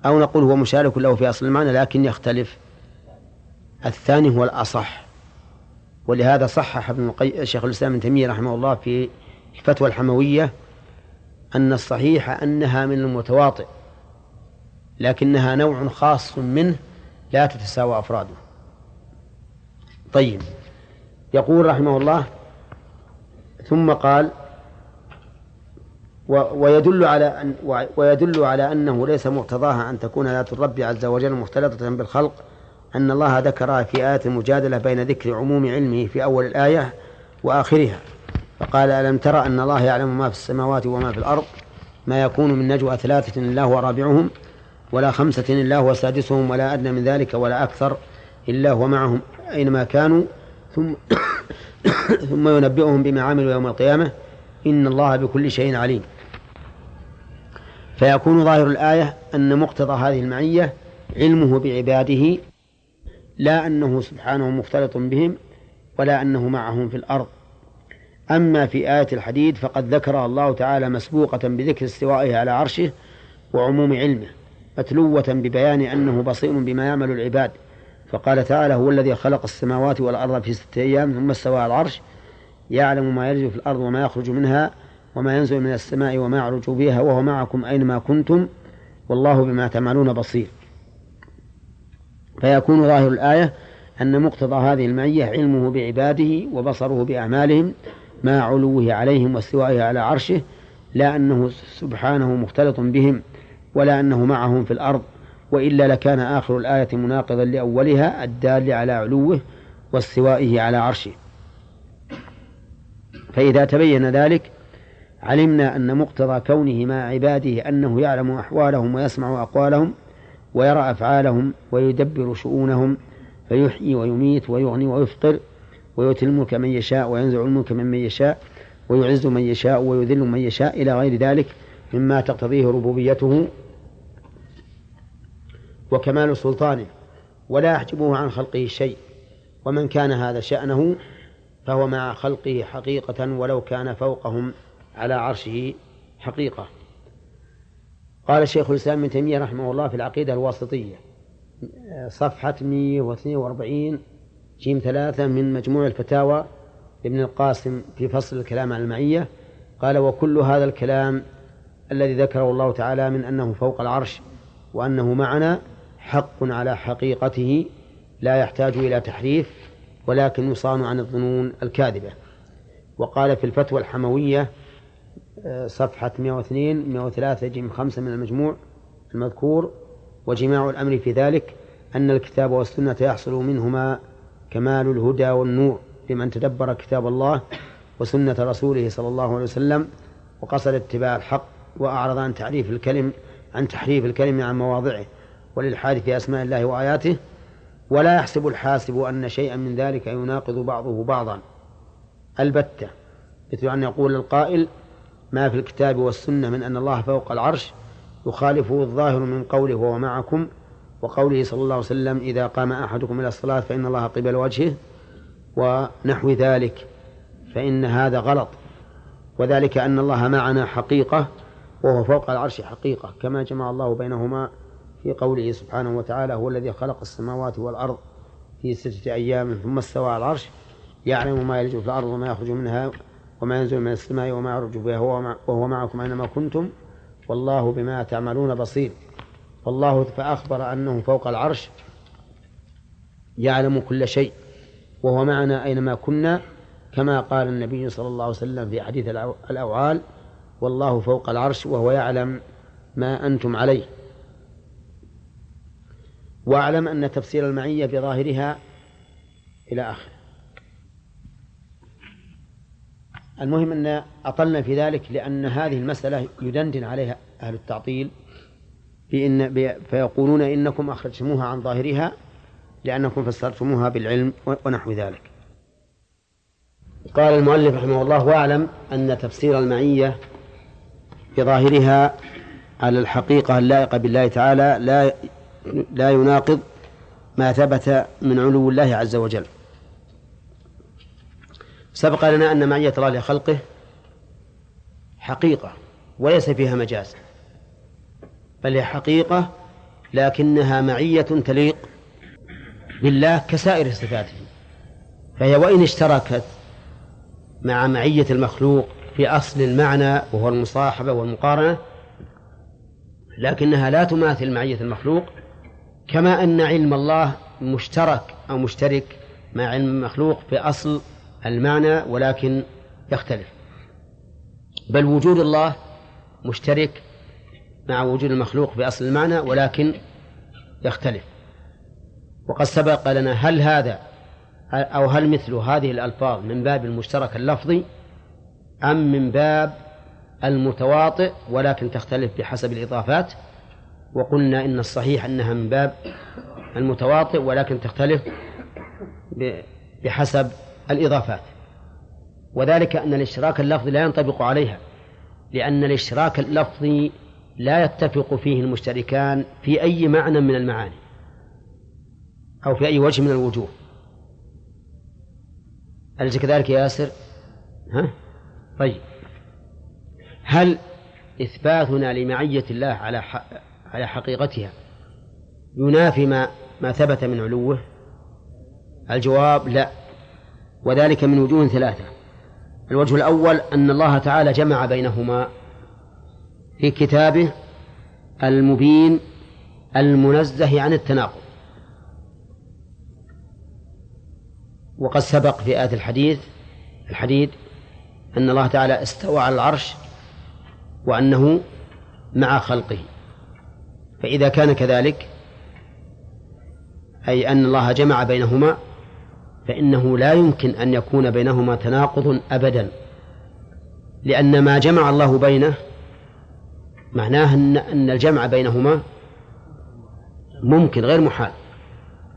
[SPEAKER 1] أو نقول هو مشارك له في أصل المعنى لكن يختلف الثاني هو الأصح ولهذا صحح ابن شيخ الإسلام ابن تيمية رحمه الله في الفتوى الحموية أن الصحيح أنها من المتواطئ لكنها نوع خاص منه لا تتساوى أفراده طيب يقول رحمه الله ثم قال ويدل على أن ويدل على أنه ليس مقتضاها أن تكون آيات الرب عز وجل مختلطة بالخلق أن الله ذكرها في آية المجادلة بين ذكر عموم علمه في أول الآية وآخرها فقال ألم ترى أن الله يعلم ما في السماوات وما في الأرض ما يكون من نجوى ثلاثة إلا هو رابعهم ولا خمسة إلا هو سادسهم ولا أدنى من ذلك ولا أكثر إلا هو معهم أينما كانوا ثم (coughs) ثم ينبئهم بما عملوا يوم القيامة إن الله بكل شيء عليم فيكون ظاهر الآية أن مقتضى هذه المعية علمه بعباده لا أنه سبحانه مختلط بهم ولا أنه معهم في الأرض أما في آية الحديد فقد ذكرها الله تعالى مسبوقة بذكر استوائه على عرشه وعموم علمه متلوة ببيان أنه بصير بما يعمل العباد فقال تعالى هو الذي خلق السماوات والأرض في ستة أيام ثم استوى على العرش يعلم ما يرجو في الأرض وما يخرج منها وما ينزل من السماء وما يعرج بها وهو معكم أينما كنتم والله بما تعملون بصير فيكون ظاهر الآية أن مقتضى هذه المعية علمه بعباده وبصره بأعمالهم مع علوه عليهم واستوائه على عرشه لا أنه سبحانه مختلط بهم ولا أنه معهم في الأرض وإلا لكان آخر الآية مناقضا لأولها الدال على علوه واستوائه على عرشه فإذا تبين ذلك علمنا أن مقتضى كونه مع عباده أنه يعلم أحوالهم ويسمع أقوالهم ويرى أفعالهم ويدبر شؤونهم فيحيي ويميت ويغني ويفقر ويؤتي الملك من يشاء وينزع الملك ممن يشاء ويعز من يشاء ويذل من يشاء إلى غير ذلك مما تقتضيه ربوبيته وكمال سلطانه ولا يحجبه عن خلقه شيء ومن كان هذا شأنه فهو مع خلقه حقيقة ولو كان فوقهم على عرشه حقيقة قال شيخ الإسلام ابن تيمية رحمه الله في العقيدة الواسطية صفحة 142 جيم ثلاثة من مجموع الفتاوى لابن القاسم في فصل الكلام عن المعية قال وكل هذا الكلام الذي ذكره الله تعالى من أنه فوق العرش وأنه معنا حق على حقيقته لا يحتاج إلى تحريف ولكن يصان عن الظنون الكاذبة وقال في الفتوى الحموية صفحة 102 103 جيم 5 من المجموع المذكور وجماع الأمر في ذلك أن الكتاب والسنة يحصل منهما كمال الهدى والنور لمن تدبر كتاب الله وسنة رسوله صلى الله عليه وسلم وقصد اتباع الحق وأعرض عن تعريف الكلم عن تحريف الكلم عن مواضعه والإلحاد في أسماء الله وآياته ولا يحسب الحاسب أن شيئا من ذلك يناقض بعضه بعضا البتة مثل أن يقول القائل ما في الكتاب والسنة من أن الله فوق العرش يخالفه الظاهر من قوله وهو معكم وقوله صلى الله عليه وسلم إذا قام أحدكم إلى الصلاة فإن الله قبل وجهه ونحو ذلك فإن هذا غلط وذلك أن الله معنا حقيقة وهو فوق العرش حقيقة كما جمع الله بينهما في قوله سبحانه وتعالى هو الذي خلق السماوات والأرض في ستة أيام ثم استوى على العرش يعلم ما يلج في الأرض وما يخرج منها وما ينزل من السماء وما يعرج بها وهو معكم أينما كنتم والله بما تعملون بصير والله فأخبر أنه فوق العرش يعلم كل شيء وهو معنا أينما كنا كما قال النبي صلى الله عليه وسلم في حديث الأوعال والله فوق العرش وهو يعلم ما أنتم عليه واعلم أن تفسير المعية بظاهرها إلى آخره المهم أن أطلنا في ذلك لأن هذه المسألة يدندن عليها أهل التعطيل بإن فيقولون إنكم أخرجتموها عن ظاهرها لأنكم فسرتموها بالعلم ونحو ذلك قال المؤلف رحمه الله واعلم أن تفسير المعية بظاهرها على الحقيقة اللائقة بالله تعالى لا لا يناقض ما ثبت من علو الله عز وجل سبق لنا أن معية الله لخلقه حقيقة وليس فيها مجاز بل هي حقيقة لكنها معية تليق بالله كسائر صفاته فهي وإن اشتركت مع معية المخلوق في أصل المعنى وهو المصاحبة والمقارنة لكنها لا تماثل معية المخلوق كما أن علم الله مشترك أو مشترك مع علم المخلوق في أصل المعنى ولكن يختلف بل وجود الله مشترك مع وجود المخلوق في أصل المعنى ولكن يختلف وقد سبق لنا هل هذا أو هل مثل هذه الألفاظ من باب المشترك اللفظي أم من باب المتواطئ ولكن تختلف بحسب الإضافات وقلنا إن الصحيح أنها من باب المتواطئ ولكن تختلف بحسب الإضافات وذلك أن الاشتراك اللفظي لا ينطبق عليها لأن الاشتراك اللفظي لا يتفق فيه المشتركان في أي معنى من المعاني أو في أي وجه من الوجوه أليس كذلك يا ياسر؟ ها؟ طيب هل إثباتنا لمعية الله على على حقيقتها ينافي ما ما ثبت من علوه؟ الجواب لا وذلك من وجوه ثلاثة الوجه الأول أن الله تعالى جمع بينهما في كتابه المبين المنزه عن التناقض وقد سبق في آية الحديث الحديث أن الله تعالى استوى على العرش وأنه مع خلقه فإذا كان كذلك أي أن الله جمع بينهما فإنه لا يمكن أن يكون بينهما تناقض أبدا لأن ما جمع الله بينه معناه أن الجمع بينهما ممكن غير محال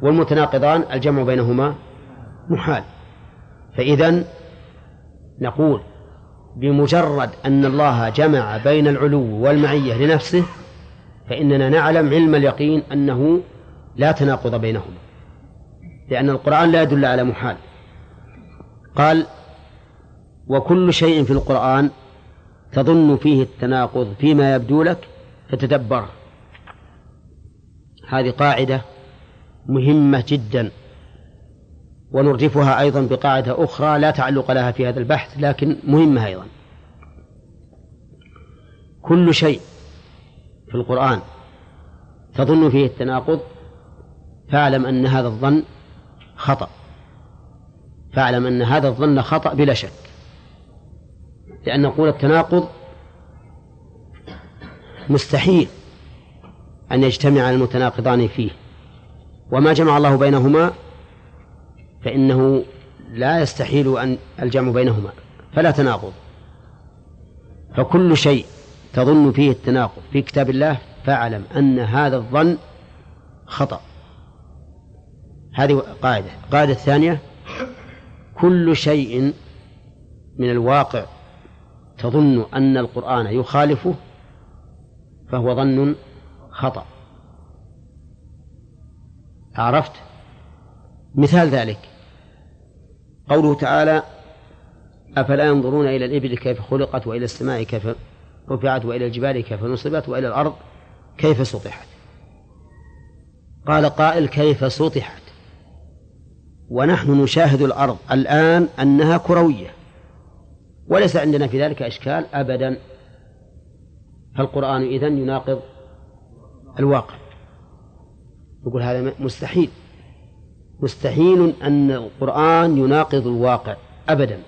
[SPEAKER 1] والمتناقضان الجمع بينهما محال فإذا نقول بمجرد أن الله جمع بين العلو والمعية لنفسه فإننا نعلم علم اليقين أنه لا تناقض بينهما لأن القرآن لا يدل على محال قال وكل شيء في القرآن تظن فيه التناقض فيما يبدو لك فتدبره هذه قاعدة مهمة جدا ونرجفها أيضا بقاعدة أخرى لا تعلق لها في هذا البحث لكن مهمة أيضا كل شيء في القرآن تظن فيه التناقض فاعلم أن هذا الظن خطأ فاعلم أن هذا الظن خطأ بلا شك لأن نقول التناقض مستحيل أن يجتمع المتناقضان فيه وما جمع الله بينهما فإنه لا يستحيل أن الجمع بينهما فلا تناقض فكل شيء تظن فيه التناقض في كتاب الله فاعلم أن هذا الظن خطأ هذه قاعدة قاعدة الثانية كل شيء من الواقع تظن أن القرآن يخالفه فهو ظن خطأ عرفت مثال ذلك قوله تعالى أفلا ينظرون إلى الإبل كيف خلقت وإلى السماء كيف رفعت وإلى الجبال كيف نصبت وإلى الأرض كيف سطحت قال قائل كيف سطحت ونحن نشاهد الأرض الآن أنها كروية وليس عندنا في ذلك إشكال أبدا فالقرآن إذن يناقض الواقع يقول هذا مستحيل مستحيل أن القرآن يناقض الواقع أبدا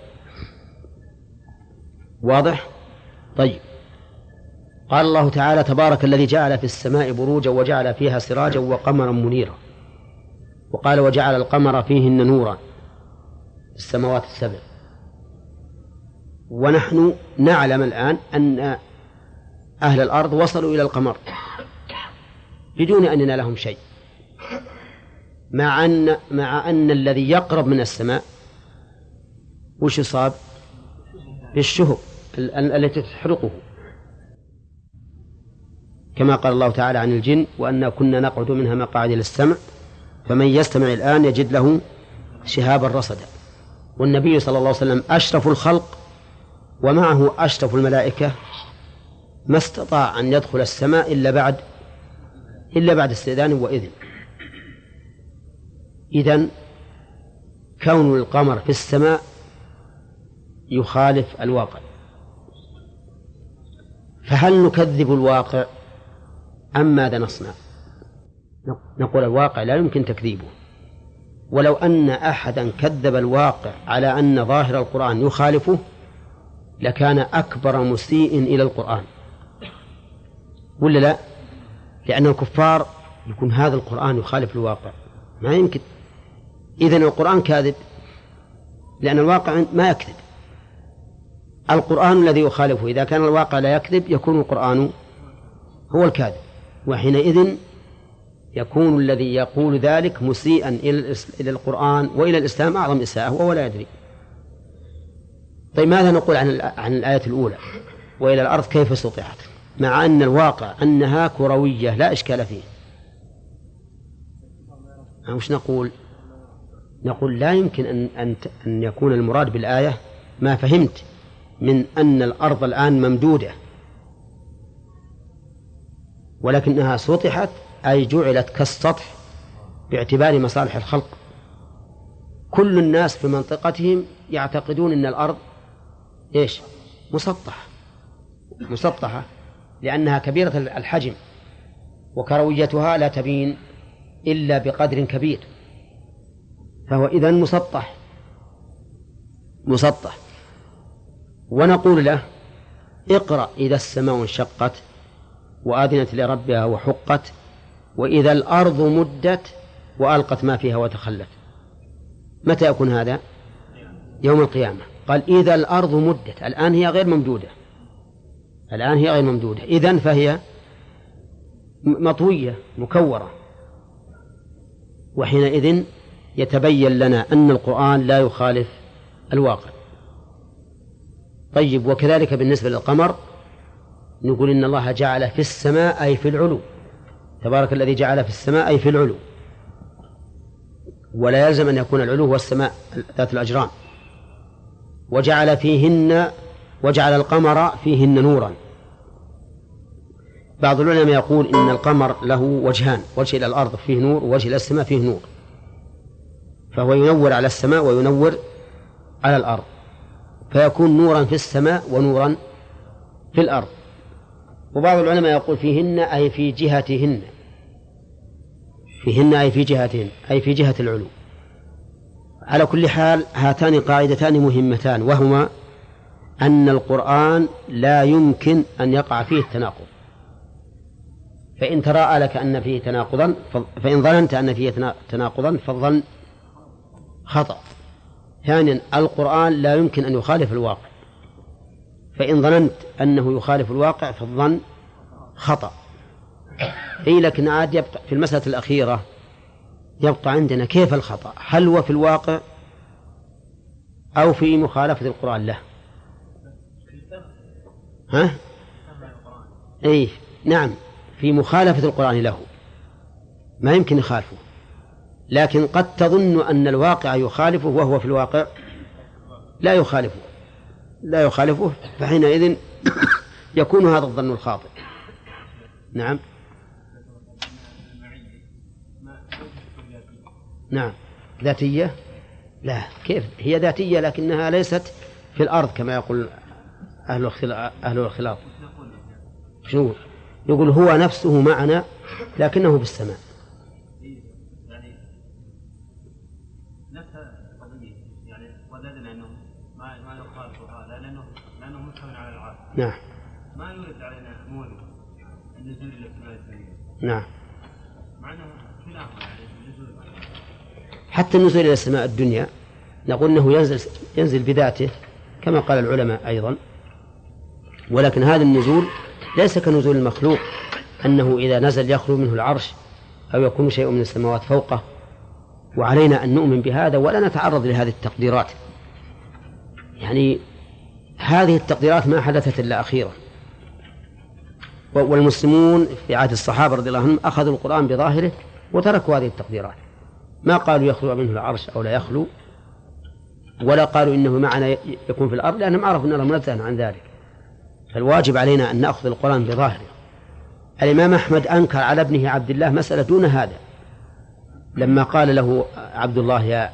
[SPEAKER 1] واضح؟ طيب قال الله تعالى تبارك الذي جعل في السماء بروجا وجعل فيها سراجا وقمرا منيرا وقال وجعل القمر فيهن نورا في السماوات السبع ونحن نعلم الآن أن أهل الأرض وصلوا إلى القمر بدون أننا لهم شيء مع أن مع أن الذي يقرب من السماء وش يصاب؟ بالشهب التي تحرقه كما قال الله تعالى عن الجن وأنا كنا نقعد منها مقاعد للسمع فمن يستمع الآن يجد له شهابا رصدا والنبي صلى الله عليه وسلم أشرف الخلق ومعه أشرف الملائكة ما استطاع أن يدخل السماء إلا بعد إلا بعد استئذان وإذن إذن كون القمر في السماء يخالف الواقع فهل نكذب الواقع أم ماذا نصنع؟ نقول الواقع لا يمكن تكذيبه ولو أن أحدا كذب الواقع على أن ظاهر القرآن يخالفه لكان أكبر مسيء إلى القرآن ولا لا؟ لأن الكفار يكون هذا القرآن يخالف الواقع ما يمكن إذا القرآن كاذب لأن الواقع ما يكذب القرآن الذي يخالفه إذا كان الواقع لا يكذب يكون القرآن هو الكاذب وحينئذ يكون الذي يقول ذلك مسيئا إلى القرآن وإلى الإسلام أعظم إساءة وهو لا يدري طيب ماذا نقول عن عن الآية الأولى وإلى الأرض كيف سطحت مع أن الواقع أنها كروية لا إشكال فيه وش نقول نقول لا يمكن أن, أن, أن يكون المراد بالآية ما فهمت من أن الأرض الآن ممدودة ولكنها سطحت أي جعلت كالسطح باعتبار مصالح الخلق كل الناس في منطقتهم يعتقدون أن الأرض إيش مسطحة مسطحة لأنها كبيرة الحجم وكرويتها لا تبين إلا بقدر كبير فهو إذا مسطح مسطح ونقول له اقرأ إذا السماء انشقت وآذنت لربها وحقت وإذا الأرض مدت وألقت ما فيها وتخلت متى يكون هذا يوم القيامة قال إذا الأرض مدت الآن هي غير ممدودة الآن هي غير ممدودة إذا فهي مطوية مكورة وحينئذ يتبين لنا أن القرآن لا يخالف الواقع طيب وكذلك بالنسبة للقمر نقول إن الله جعل في السماء أي في العلو تبارك الذي جعل في السماء أي في العلو ولا يلزم أن يكون العلو هو السماء ذات الأجران وجعل فيهن وجعل القمر فيهن نورا بعض العلماء يقول إن القمر له وجهان وجه إلى الأرض فيه نور ووجه إلى السماء فيه نور فهو ينور على السماء وينور على الأرض فيكون نورا في السماء ونورا في الأرض وبعض العلماء يقول فيهن أي في جهتهن فيهن أي في جهتهن أي في جهة العلو على كل حال هاتان قاعدتان مهمتان وهما أن القرآن لا يمكن أن يقع فيه التناقض فإن تراءى لك أن فيه تناقضا فإن ظننت أن فيه تناقضا فالظن خطأ ثانيا القرآن لا يمكن أن يخالف الواقع فإن ظننت أنه يخالف الواقع فالظن خطأ أي لكن عاد يبقى في المسألة الأخيرة يبقى عندنا كيف الخطأ هل هو في الواقع أو في مخالفة القرآن له ها؟ أي نعم في مخالفة القرآن له ما يمكن يخالفه لكن قد تظن أن الواقع يخالفه وهو في الواقع لا يخالفه لا يخالفه فحينئذ يكون هذا الظن الخاطئ نعم نعم ذاتية لا كيف هي ذاتية لكنها ليست في الأرض كما يقول أهل أهل الخلاف شنو يقول هو نفسه معنا لكنه في السماء نعم ما يورد علينا مورد النزول الى السماء الدنيا نعم مع انه كلاهما يعني حتى النزول الى السماء الدنيا نقول انه ينزل ينزل بذاته كما قال العلماء ايضا ولكن هذا النزول ليس كنزول المخلوق انه اذا نزل يخلو منه العرش او يكون شيء من السماوات فوقه وعلينا ان نؤمن بهذا ولا نتعرض لهذه التقديرات يعني هذه التقديرات ما حدثت إلا أخيرا والمسلمون في عهد الصحابة رضي الله عنهم أخذوا القرآن بظاهره وتركوا هذه التقديرات ما قالوا يخلو منه العرش أو لا يخلو ولا قالوا إنه معنا يكون في الأرض لأنهم عرفوا أن الله منزه عن ذلك فالواجب علينا أن نأخذ القرآن بظاهره الإمام أحمد أنكر على ابنه عبد الله مسألة دون هذا لما قال له عبد الله يا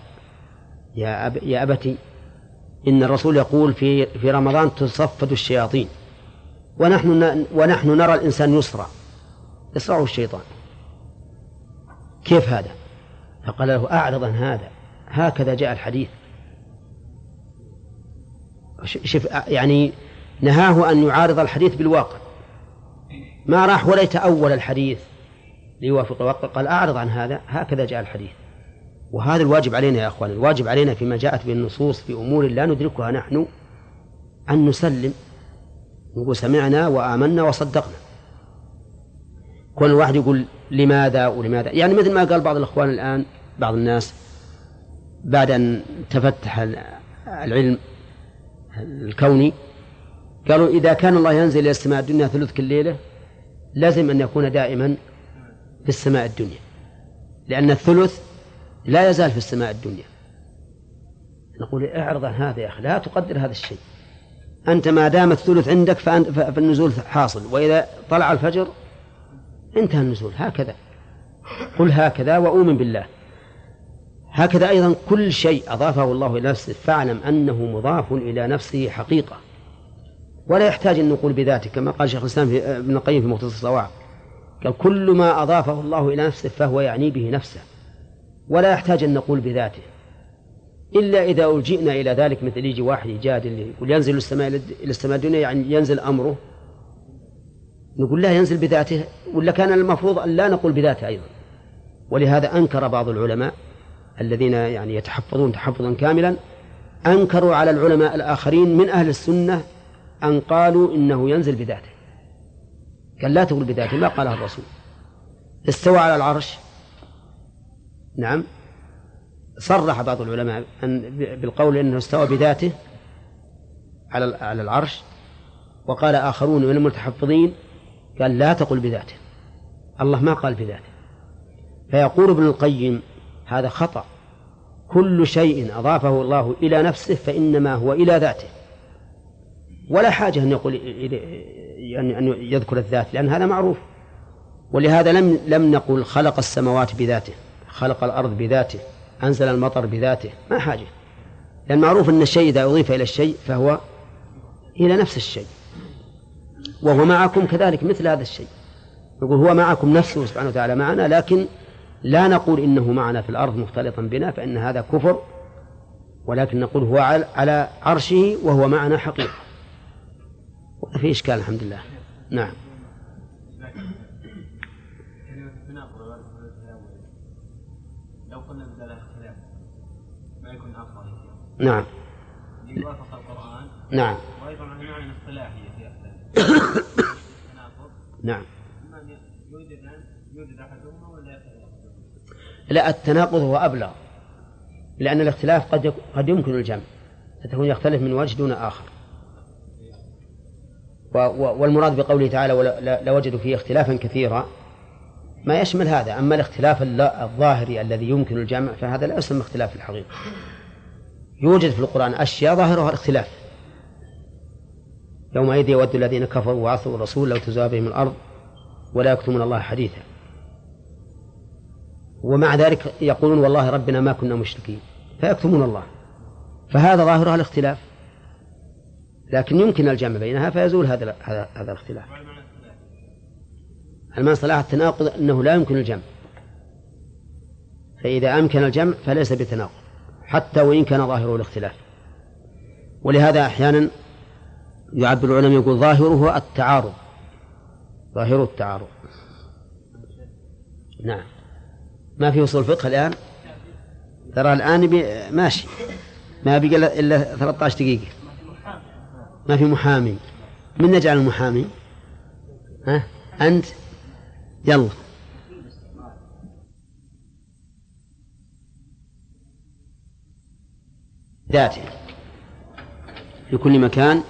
[SPEAKER 1] يا, أب يا أبتي إن الرسول يقول في في رمضان تصفد الشياطين ونحن ونحن نرى الإنسان يسرع يسرعه الشيطان كيف هذا؟ فقال له أعرض عن هذا هكذا جاء الحديث شف يعني نهاه أن يعارض الحديث بالواقع ما راح ولا يتأول الحديث ليوافق الواقع قال أعرض عن هذا هكذا جاء الحديث وهذا الواجب علينا يا أخوان الواجب علينا فيما جاءت به النصوص في أمور لا ندركها نحن أن نسلم نقول سمعنا وآمنا وصدقنا كون الواحد يقول لماذا ولماذا يعني مثل ما قال بعض الإخوان الآن بعض الناس بعد أن تفتح العلم الكوني قالوا إذا كان الله ينزل إلى السماء الدنيا ثلث كل ليلة لازم أن يكون دائما في السماء الدنيا لأن الثلث لا يزال في السماء الدنيا نقول اعرض عن هذا يا أخي لا تقدر هذا الشيء أنت ما دام الثلث عندك فأنت فالنزول حاصل وإذا طلع الفجر انتهى النزول هكذا قل هكذا وأؤمن بالله هكذا أيضا كل شيء أضافه الله إلى نفسه فاعلم أنه مضاف إلى نفسه حقيقة ولا يحتاج أن نقول بذاته كما قال شيخ الإسلام ابن القيم في مختصر الصواعق قال كل ما أضافه الله إلى نفسه فهو يعني به نفسه ولا يحتاج أن نقول بذاته إلا إذا ألجئنا إلى ذلك مثل يجي واحد يجادل يقول ينزل السماء إلى السماء الدنيا يعني ينزل أمره نقول لا ينزل بذاته ولا كان المفروض أن لا نقول بذاته أيضا ولهذا أنكر بعض العلماء الذين يعني يتحفظون تحفظا كاملا أنكروا على العلماء الآخرين من أهل السنة أن قالوا إنه ينزل بذاته قال لا تقول بذاته ما قاله الرسول استوى على العرش نعم صرح بعض العلماء أن بالقول أنه استوى بذاته على على العرش وقال آخرون من المتحفظين قال لا تقل بذاته الله ما قال بذاته فيقول ابن القيم هذا خطأ كل شيء أضافه الله إلى نفسه فإنما هو إلى ذاته ولا حاجة أن يقول يعني أن يذكر الذات لأن هذا معروف ولهذا لم لم نقل خلق السماوات بذاته خلق الأرض بذاته أنزل المطر بذاته ما حاجة لأن معروف أن الشيء إذا أضيف إلى الشيء فهو إلى نفس الشيء وهو معكم كذلك مثل هذا الشيء يقول هو معكم نفسه سبحانه وتعالى معنا لكن لا نقول إنه معنا في الأرض مختلطا بنا فإن هذا كفر ولكن نقول هو على عرشه وهو معنا حقيقة في إشكال الحمد لله نعم نعم القرآن نعم وأيضا المعنى الاصطلاحي في (coughs) نعم يوجد يوجد ولا لا التناقض هو أبلغ لأن الاختلاف قد قد يمكن الجمع فتكون يختلف من وجه دون آخر والمراد بقوله تعالى لوجدوا فيه اختلافا كثيرا ما يشمل هذا أما الاختلاف الظاهري الذي يمكن الجمع فهذا لا يسمى اختلاف الحقيقة يوجد في القرآن أشياء ظاهرها الاختلاف يومئذ يود الذين كفروا وعصوا الرسول لو تزوى بهم الأرض ولا يكتمون الله حديثا ومع ذلك يقولون والله ربنا ما كنا مشركين فيكتمون الله فهذا ظاهرها الاختلاف لكن يمكن الجمع بينها فيزول هذا هذا الاختلاف المعنى صلاح التناقض أنه لا يمكن الجمع فإذا أمكن الجمع فليس بتناقض حتى وإن كان ظاهره الاختلاف ولهذا أحيانا يعبر العلماء يقول ظاهره التعارض ظاهره التعارض نعم ما في وصول فقه الآن ترى الآن ماشي ما بقى إلا 13 دقيقة ما في محامي من نجعل المحامي ها أنت يلا ذاته في كل مكان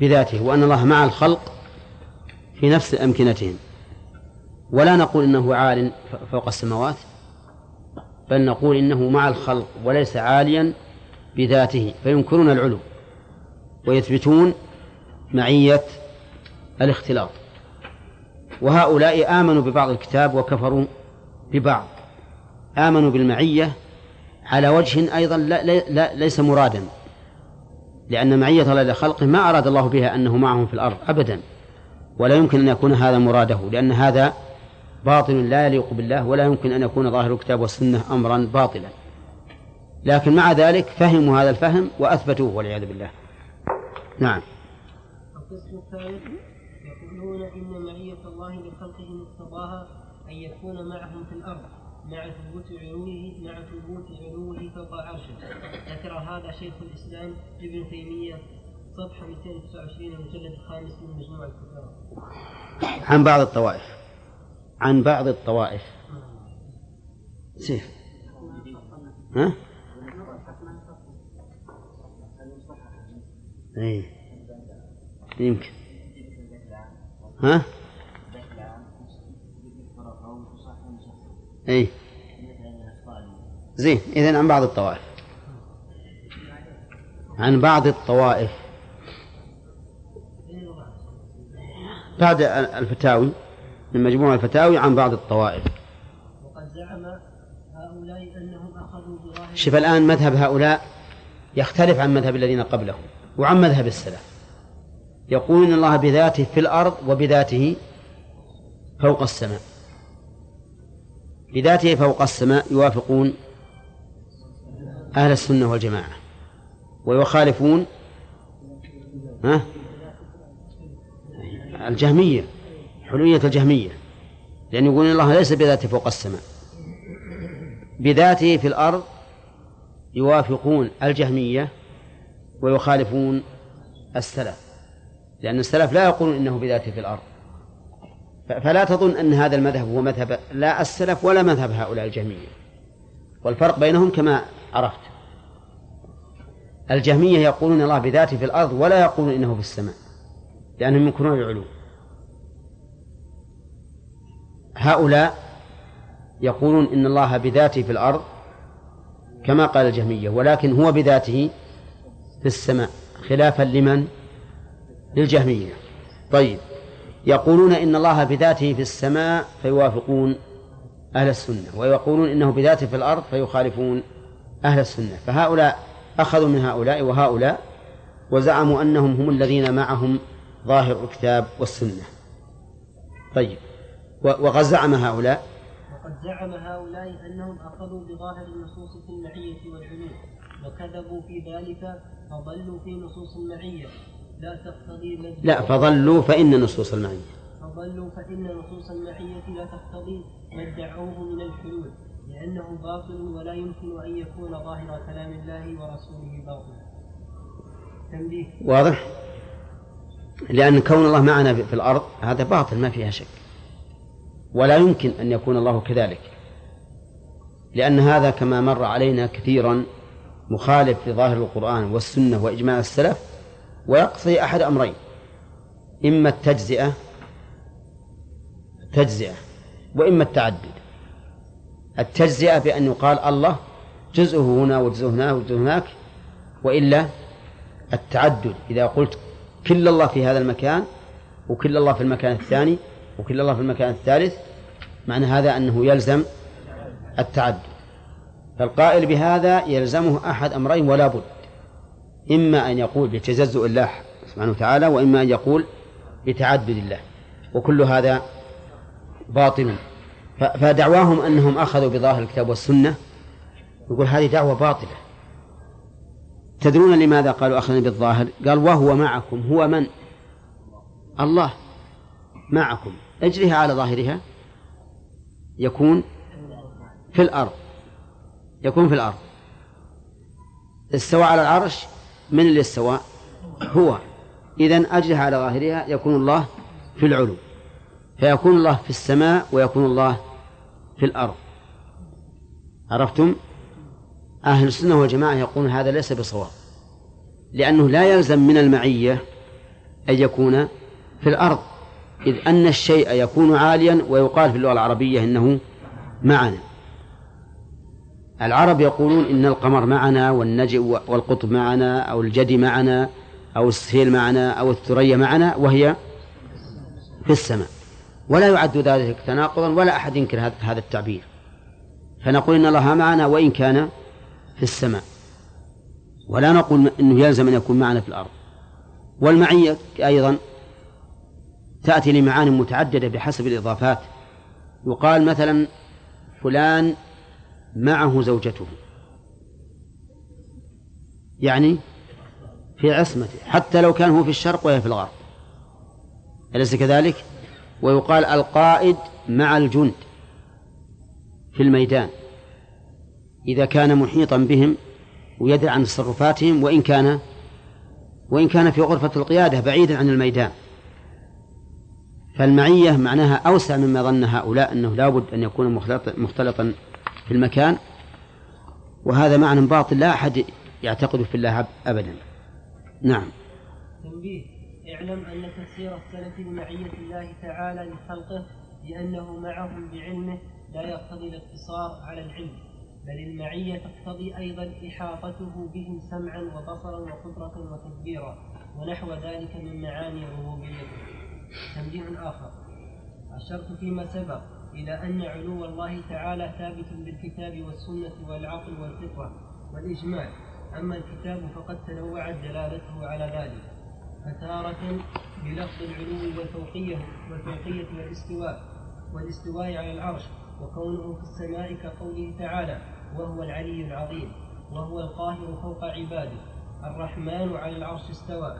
[SPEAKER 1] بذاته وأن الله مع الخلق في نفس أمكنتهم ولا نقول إنه عال فوق السماوات بل نقول إنه مع الخلق وليس عاليا بذاته فينكرون العلو ويثبتون معية الاختلاط وهؤلاء آمنوا ببعض الكتاب وكفروا ببعض آمنوا بالمعية على وجه أيضا لا لا ليس مرادا لأن معية الله لخلقه ما أراد الله بها أنه معهم في الأرض أبدا ولا يمكن أن يكون هذا مراده لأن هذا باطل لا يليق بالله ولا يمكن أن يكون ظاهر الكتاب والسنة أمرا باطلا لكن مع ذلك فهموا هذا الفهم وأثبتوه والعياذ بالله نعم القسم الثالث يقولون إن معية الله لخلقه مقتضاها أن يكون معهم في الأرض مع ثبوت علوه مع ثبوت علوه فوق عرشه ذكر هذا شيخ الاسلام ابن تيميه صفحه 229 المجلد الخامس من مجموع الفتاوى عن بعض الطوائف عن بعض الطوائف سيف ها؟ اي يمكن ها؟ اي زين اذا عن بعض الطوائف عن بعض الطوائف بعد الفتاوي من مجموع الفتاوي عن بعض الطوائف وقد زعم هؤلاء انهم اخذوا بظاهر شوف الان مذهب هؤلاء يختلف عن مذهب الذين قبلهم وعن مذهب السلف يقول ان الله بذاته في الارض وبذاته فوق السماء بذاته فوق السماء يوافقون أهل السنة والجماعة ويخالفون ها الجهمية حلوية الجهمية لأن يقولون الله ليس بذاته فوق السماء بذاته في الأرض يوافقون الجهمية ويخالفون السلف لأن السلف لا يقولون إنه بذاته في الأرض فلا تظن أن هذا المذهب هو مذهب لا السلف ولا مذهب هؤلاء الجهمية والفرق بينهم كما عرفت الجهمية يقولون الله بذاته في الأرض ولا يقولون إنه في السماء لأنهم يمكنون العلو هؤلاء يقولون إن الله بذاته في الأرض كما قال الجهمية ولكن هو بذاته في السماء خلافا لمن للجهمية طيب يقولون إن الله بذاته في السماء فيوافقون أهل السنة ويقولون إنه بذاته في الأرض فيخالفون أهل السنة فهؤلاء أخذوا من هؤلاء وهؤلاء وزعموا أنهم هم الذين معهم ظاهر الكتاب والسنة طيب
[SPEAKER 3] وقد زعم
[SPEAKER 1] هؤلاء
[SPEAKER 3] وقد زعم هؤلاء أنهم أخذوا بظاهر النصوص في المعية والعلوم وكذبوا في ذلك فضلوا في نصوص المعية لا
[SPEAKER 1] تقتضي
[SPEAKER 3] لا
[SPEAKER 1] فضلوا فإن نصوص
[SPEAKER 3] المعية فضلوا فإن نصوص المعية لا تقتضي ما ادعوه من الحلول لأنه باطل ولا يمكن أن يكون ظاهر كلام الله ورسوله باطلا تنبيه واضح؟
[SPEAKER 1] لأن كون الله معنا في الأرض هذا باطل ما فيها شك ولا يمكن أن يكون الله كذلك لأن هذا كما مر علينا كثيرا مخالف لظاهر القرآن والسنة وإجماع السلف ويقضي أحد أمرين إما التجزئة التجزئة وإما التعدد التجزئة بأن يقال الله جزءه هنا وجزءه هنا وجزءه هناك وإلا التعدد إذا قلت كل الله في هذا المكان وكل الله في المكان الثاني وكل الله في المكان الثالث معنى هذا أنه يلزم التعدد فالقائل بهذا يلزمه أحد أمرين ولا بد إما أن يقول بتجزؤ الله سبحانه وتعالى وإما أن يقول بتعدد الله وكل هذا باطل فدعواهم أنهم أخذوا بظاهر الكتاب والسنة يقول هذه دعوة باطلة تدرون لماذا قالوا أخذنا بالظاهر قال وهو معكم هو من الله معكم اجرها على ظاهرها يكون في الأرض يكون في الأرض استوى على العرش من اللي استوى هو إذا أجلها على ظاهرها يكون الله في العلو فيكون الله في السماء ويكون الله في الأرض عرفتم أهل السنة والجماعة يقولون هذا ليس بصواب لأنه لا يلزم من المعية أن يكون في الأرض إذ أن الشيء يكون عاليا ويقال في اللغة العربية إنه معنا العرب يقولون إن القمر معنا والنجم والقطب معنا أو الجدي معنا أو السهيل معنا أو الثريا معنا وهي في السماء ولا يعد ذلك تناقضا ولا أحد ينكر هذا التعبير فنقول إن الله معنا وإن كان في السماء ولا نقول أنه يلزم أن يكون معنا في الأرض والمعية أيضا تأتي لمعان متعددة بحسب الإضافات يقال مثلا فلان معه زوجته يعني في عصمته حتى لو كان هو في الشرق وهي في الغرب أليس كذلك؟ ويقال القائد مع الجند في الميدان إذا كان محيطا بهم ويدري عن تصرفاتهم وإن كان وإن كان في غرفة القيادة بعيدا عن الميدان فالمعية معناها أوسع مما ظن هؤلاء أنه لابد أن يكون مختلطا في المكان وهذا معنى باطل لا أحد يعتقد في الله أبدا نعم
[SPEAKER 3] تنبيه اعلم أن تفسير السلف لمعية الله تعالى لخلقه لأنه معهم بعلمه لا يقتضي الاقتصار على العلم بل المعية تقتضي أيضا إحاطته بهم سمعا وبصرا وقدرة وتدبيرا ونحو ذلك من معاني ربوبيته تنبيه آخر أشرت فيما سبق إلى أن علو الله تعالى ثابت بالكتاب والسنة والعقل والفطرة والإجماع أما الكتاب فقد تنوعت دلالته على ذلك فتارة بلفظ العلو والفوقية والفوقية والاستواء والاستواء على العرش وكونه في السماء كقوله تعالى وهو العلي العظيم وهو القاهر فوق عباده الرحمن على العرش استوى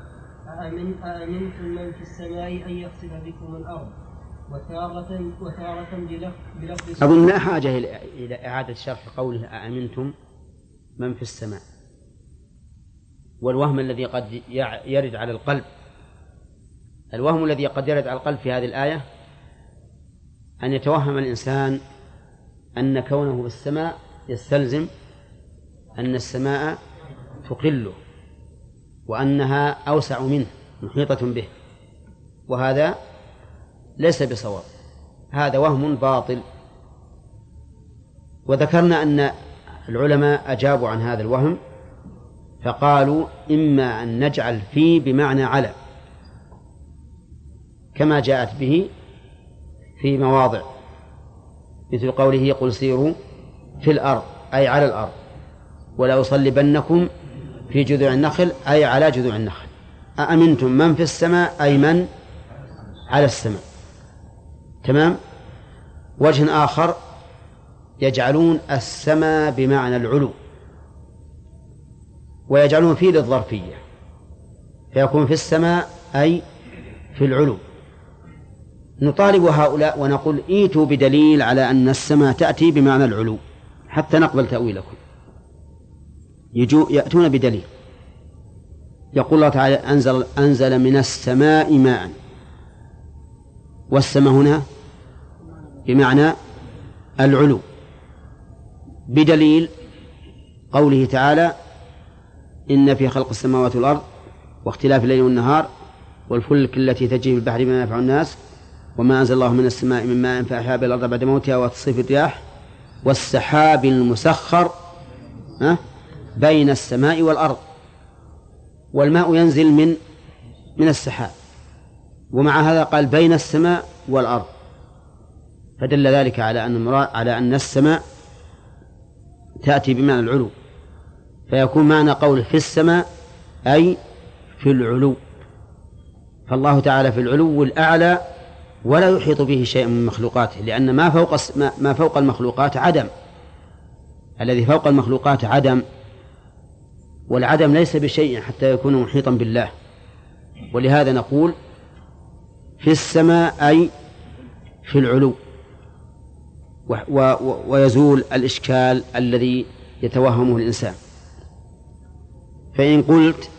[SPEAKER 3] أأمن أأمنتم من في السماء أن يخسف بكم الأرض وتارة
[SPEAKER 1] وتارة بلفظ أظن لا حاجة إلى إعادة شرح قوله أأمنتم من في السماء والوهم الذي قد يرد على القلب الوهم الذي قد يرد على القلب في هذه الآية أن يتوهم الإنسان أن كونه في السماء يستلزم أن السماء تقله وأنها أوسع منه محيطة به وهذا ليس بصواب هذا وهم باطل وذكرنا أن العلماء أجابوا عن هذا الوهم فقالوا إما أن نجعل في بمعنى على كما جاءت به في مواضع مثل قوله قل سيروا في الأرض أي على الأرض ولا أصلبنكم في جذوع النخل أي على جذوع النخل أأمنتم من في السماء أي من على السماء تمام وجه آخر يجعلون السماء بمعنى العلو ويجعلون فيه للظرفية فيكون في السماء أي في العلو نطالب هؤلاء ونقول ايتوا بدليل على أن السماء تأتي بمعنى العلو حتى نقبل تأويلكم يجو يأتون بدليل يقول الله تعالى أنزل, أنزل من السماء ماءً والسماء هنا بمعنى العلو بدليل قوله تعالى إن في خلق السماوات والأرض واختلاف الليل والنهار والفلك التي تجري في البحر بما ينفع الناس وما أنزل الله من السماء من ماء فأحيا به الأرض بعد موتها وتصيف الرياح والسحاب المسخر بين السماء والأرض والماء ينزل من من السحاب ومع هذا قال بين السماء والأرض فدل ذلك على أن على أن السماء تأتي بمعنى العلو فيكون معنى قول في السماء أي في العلو فالله تعالى في العلو الأعلى ولا يحيط به شيء من مخلوقاته لأن ما فوق ما فوق المخلوقات عدم الذي فوق المخلوقات عدم والعدم ليس بشيء حتى يكون محيطا بالله ولهذا نقول في السماء أي في العلو و و ويزول الإشكال الذي يتوهمه الإنسان فإن قلت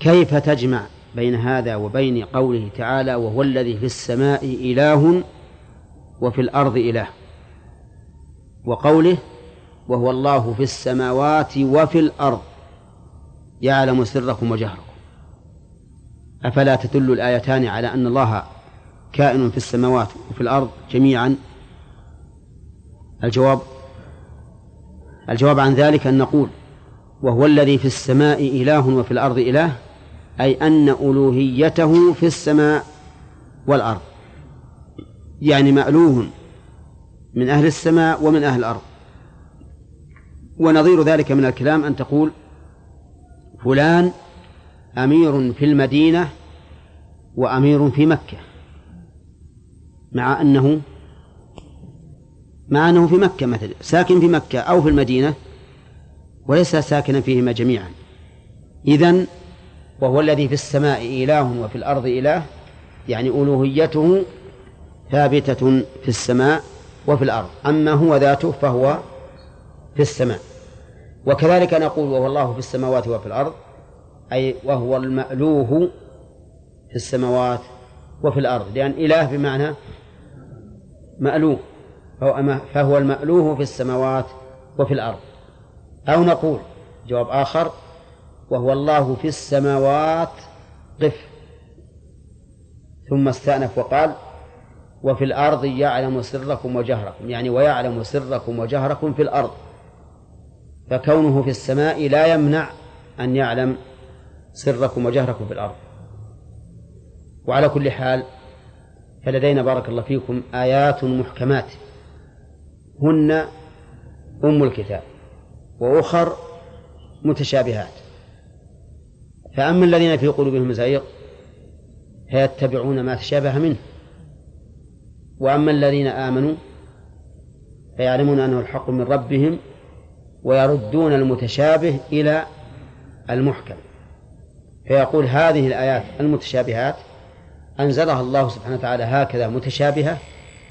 [SPEAKER 1] كيف تجمع بين هذا وبين قوله تعالى وهو الذي في السماء إله وفي الأرض إله وقوله وهو الله في السماوات وفي الأرض يعلم سركم وجهركم أفلا تدل الآيتان على أن الله كائن في السماوات وفي الأرض جميعا الجواب الجواب عن ذلك أن نقول وهو الذي في السماء إله وفي الأرض إله أي أن ألوهيته في السماء والأرض يعني مألوه من أهل السماء ومن أهل الأرض ونظير ذلك من الكلام أن تقول فلان أمير في المدينة وأمير في مكة مع أنه مع أنه في مكة مثلا ساكن في مكة أو في المدينة وليس ساكنا فيهما جميعا إذن وهو الذي في السماء إله وفي الأرض إله يعني ألوهيته ثابتة في السماء وفي الأرض أما هو ذاته فهو في السماء وكذلك نقول وهو الله في السماوات وفي الأرض أي وهو المألوه في السماوات وفي الأرض لأن إله بمعنى مألوه فهو المألوه في السماوات وفي الأرض أو نقول جواب آخر وهو الله في السماوات قف ثم استأنف وقال وفي الأرض يعلم سركم وجهركم يعني ويعلم سركم وجهركم في الأرض فكونه في السماء لا يمنع أن يعلم سركم وجهركم في الأرض وعلى كل حال فلدينا بارك الله فيكم آيات محكمات هن أم الكتاب وأخر متشابهات فأما الذين في قلوبهم زيغ فيتبعون ما تشابه منه وأما الذين آمنوا فيعلمون أنه الحق من ربهم ويردون المتشابه إلى المحكم فيقول هذه الآيات المتشابهات أنزلها الله سبحانه وتعالى هكذا متشابهة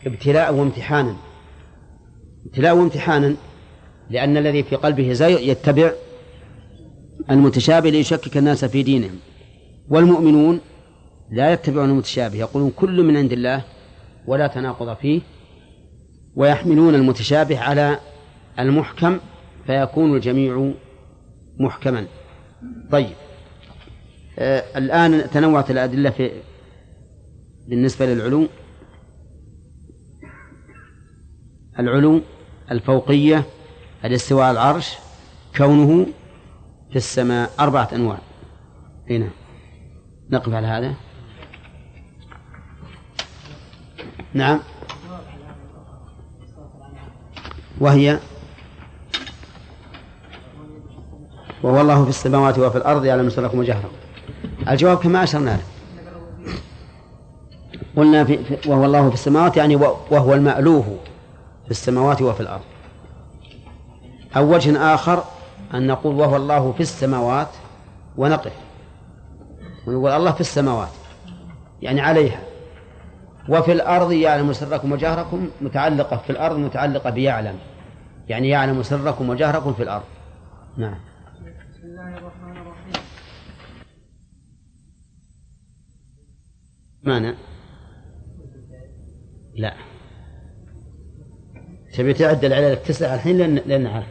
[SPEAKER 1] ابتلاء وامتحانا ابتلاء وامتحانا لأن الذي في قلبه زيغ يتبع المتشابه ليشكك الناس في دينهم والمؤمنون لا يتبعون المتشابه يقولون كل من عند الله ولا تناقض فيه ويحملون المتشابه على المحكم فيكون الجميع محكما طيب آه، الآن تنوعت الأدلة في بالنسبة للعلو العلو الفوقية الاستواء العرش كونه في السماء أربعة أنواع هنا نعم. نقف على هذا نعم وهي وهو الله في السماوات وفي الأرض يعلم سركم وجهركم الجواب كما أشرنا له قلنا في وهو الله في السماوات يعني وهو المألوه في السماوات وفي الأرض أو وجه آخر أن نقول وهو الله في السماوات ونقف ونقول الله في السماوات يعني عليها وفي الأرض يعلم سركم وجهركم متعلقة في الأرض متعلقة بيعلم يعني يعلم سركم وجهركم في الأرض نعم بسم الله الرحمن معنى لا تبي تعدل على التسعة الحين لأن لأن عارف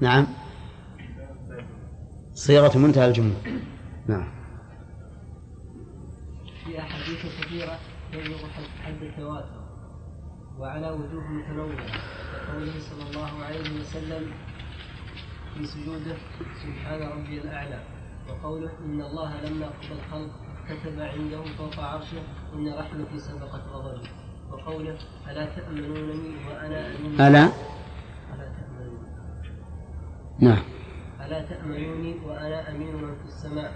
[SPEAKER 1] نعم صيغة منتهى الجملة نعم
[SPEAKER 3] في أحاديث كثيرة تبلغ حد التواتر وعلى وجوه متنوعة كقوله صلى الله عليه وسلم في سجوده سبحان ربي الأعلى وقوله إن الله لما قضى الخلق كتب عنده فوق عرشه إن رحمتي سبقت غضبي وقوله ألا تأمنونني وأنا
[SPEAKER 1] أمين ألا ألا تأمنوني نعم ألا
[SPEAKER 3] تأمنوني وأنا أمين من في السماء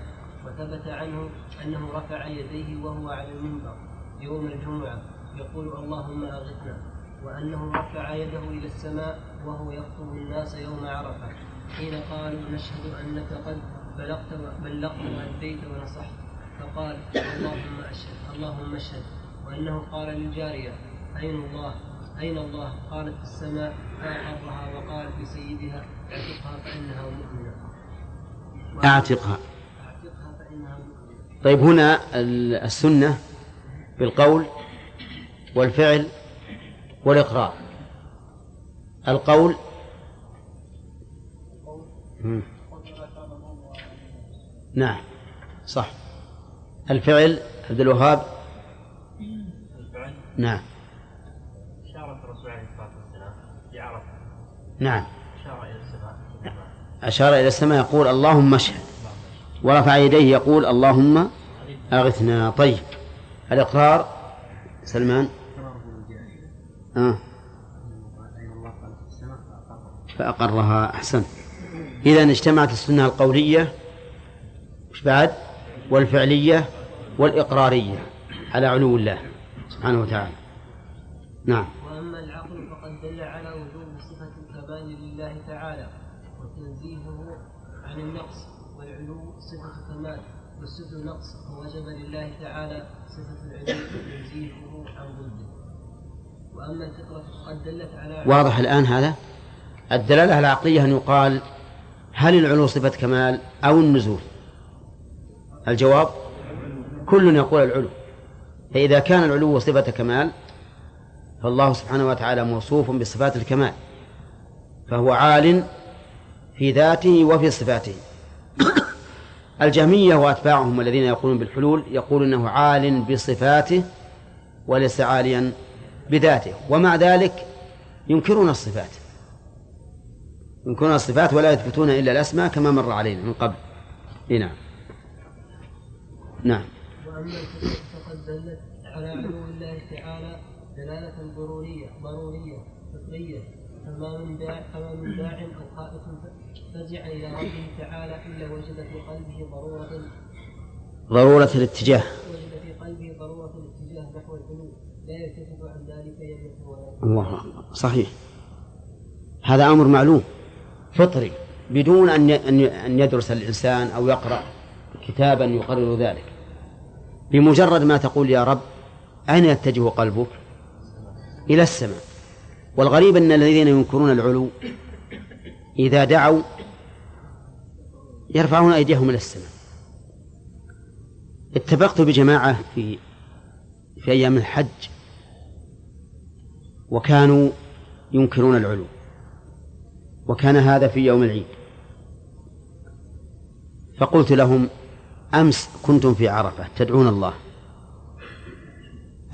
[SPEAKER 3] وثبت عنه أنه رفع يديه وهو على المنبر يوم الجمعة يقول اللهم أغثنا وأنه رفع يده إلى السماء وهو يخطب الناس يوم عرفة حين قالوا نشهد أنك قد بلغت بلغت وأديت ونصحت فقال اللهم أشهد اللهم أشهد وأنه قال للجارية أين الله أين الله قالت في السماء فأقرها وقال سيدها اعتقها فإنها مؤمنة
[SPEAKER 1] أعتقها أعتقها فإنها مؤمنة طيب هنا السنة بالقول والفعل والإقرار القول مم. نعم صح الفعل عبد الوهاب نعم إشارة الرسول عليه الصلاة والسلام عرفه نعم أشار إلى السماء أشار إلى السماء يقول اللهم اشهد ورفع يديه يقول اللهم أغثنا طيب الإقرار سلمان آه. فأقرها أحسن إذا اجتمعت السنة القولية بعد والفعلية والإقرارية على علو الله سبحانه وتعالى نعم وأما
[SPEAKER 3] العقل فقد دل على وجوب صفة الكمال لله تعالى وتنزيهه عن النقص والعلو صفة كمال والسفل نقص فوجب لله تعالى صفة العلو وتنزيهه عن ضده وأما الفطرة فقد دلت على
[SPEAKER 1] واضح
[SPEAKER 3] الآن
[SPEAKER 1] هذا
[SPEAKER 3] الدلالة
[SPEAKER 1] العقلية أن يقال هل العلو صفة كمال أو النزول الجواب كل يقول العلو فإذا كان العلو صفة كمال فالله سبحانه وتعالى موصوف بصفات الكمال فهو عال في ذاته وفي صفاته الجهمية وأتباعهم الذين يقولون بالحلول يقول أنه عال بصفاته وليس عاليا بذاته ومع ذلك ينكرون الصفات ينكرون الصفات ولا يثبتون إلا الأسماء كما مر علينا من قبل إيه نعم نعم
[SPEAKER 3] وأما الكتب فقد دلت على علو الله تعالى دلالة ضرورية ضرورية فطرية فما من داع فما من داع أو خائف فزع إلى ربه تعالى إلا وجد في قلبه ضرورة ضرورة
[SPEAKER 1] الاتجاه
[SPEAKER 3] وجد في قلبه ضرورة الاتجاه نحو العلو لا يلتفت عن ذلك يملك ولا الله
[SPEAKER 1] أكبر
[SPEAKER 3] صحيح
[SPEAKER 1] هذا أمر معلوم فطري بدون أن أن يدرس الإنسان أو يقرأ كتابا يقرر ذلك بمجرد ما تقول يا رب أين يتجه قلبك إلى السماء والغريب أن الذين ينكرون العلو إذا دعوا يرفعون أيديهم إلى السماء اتفقت بجماعة في في أيام الحج وكانوا ينكرون العلو وكان هذا في يوم العيد فقلت لهم أمس كنتم في عرفة تدعون الله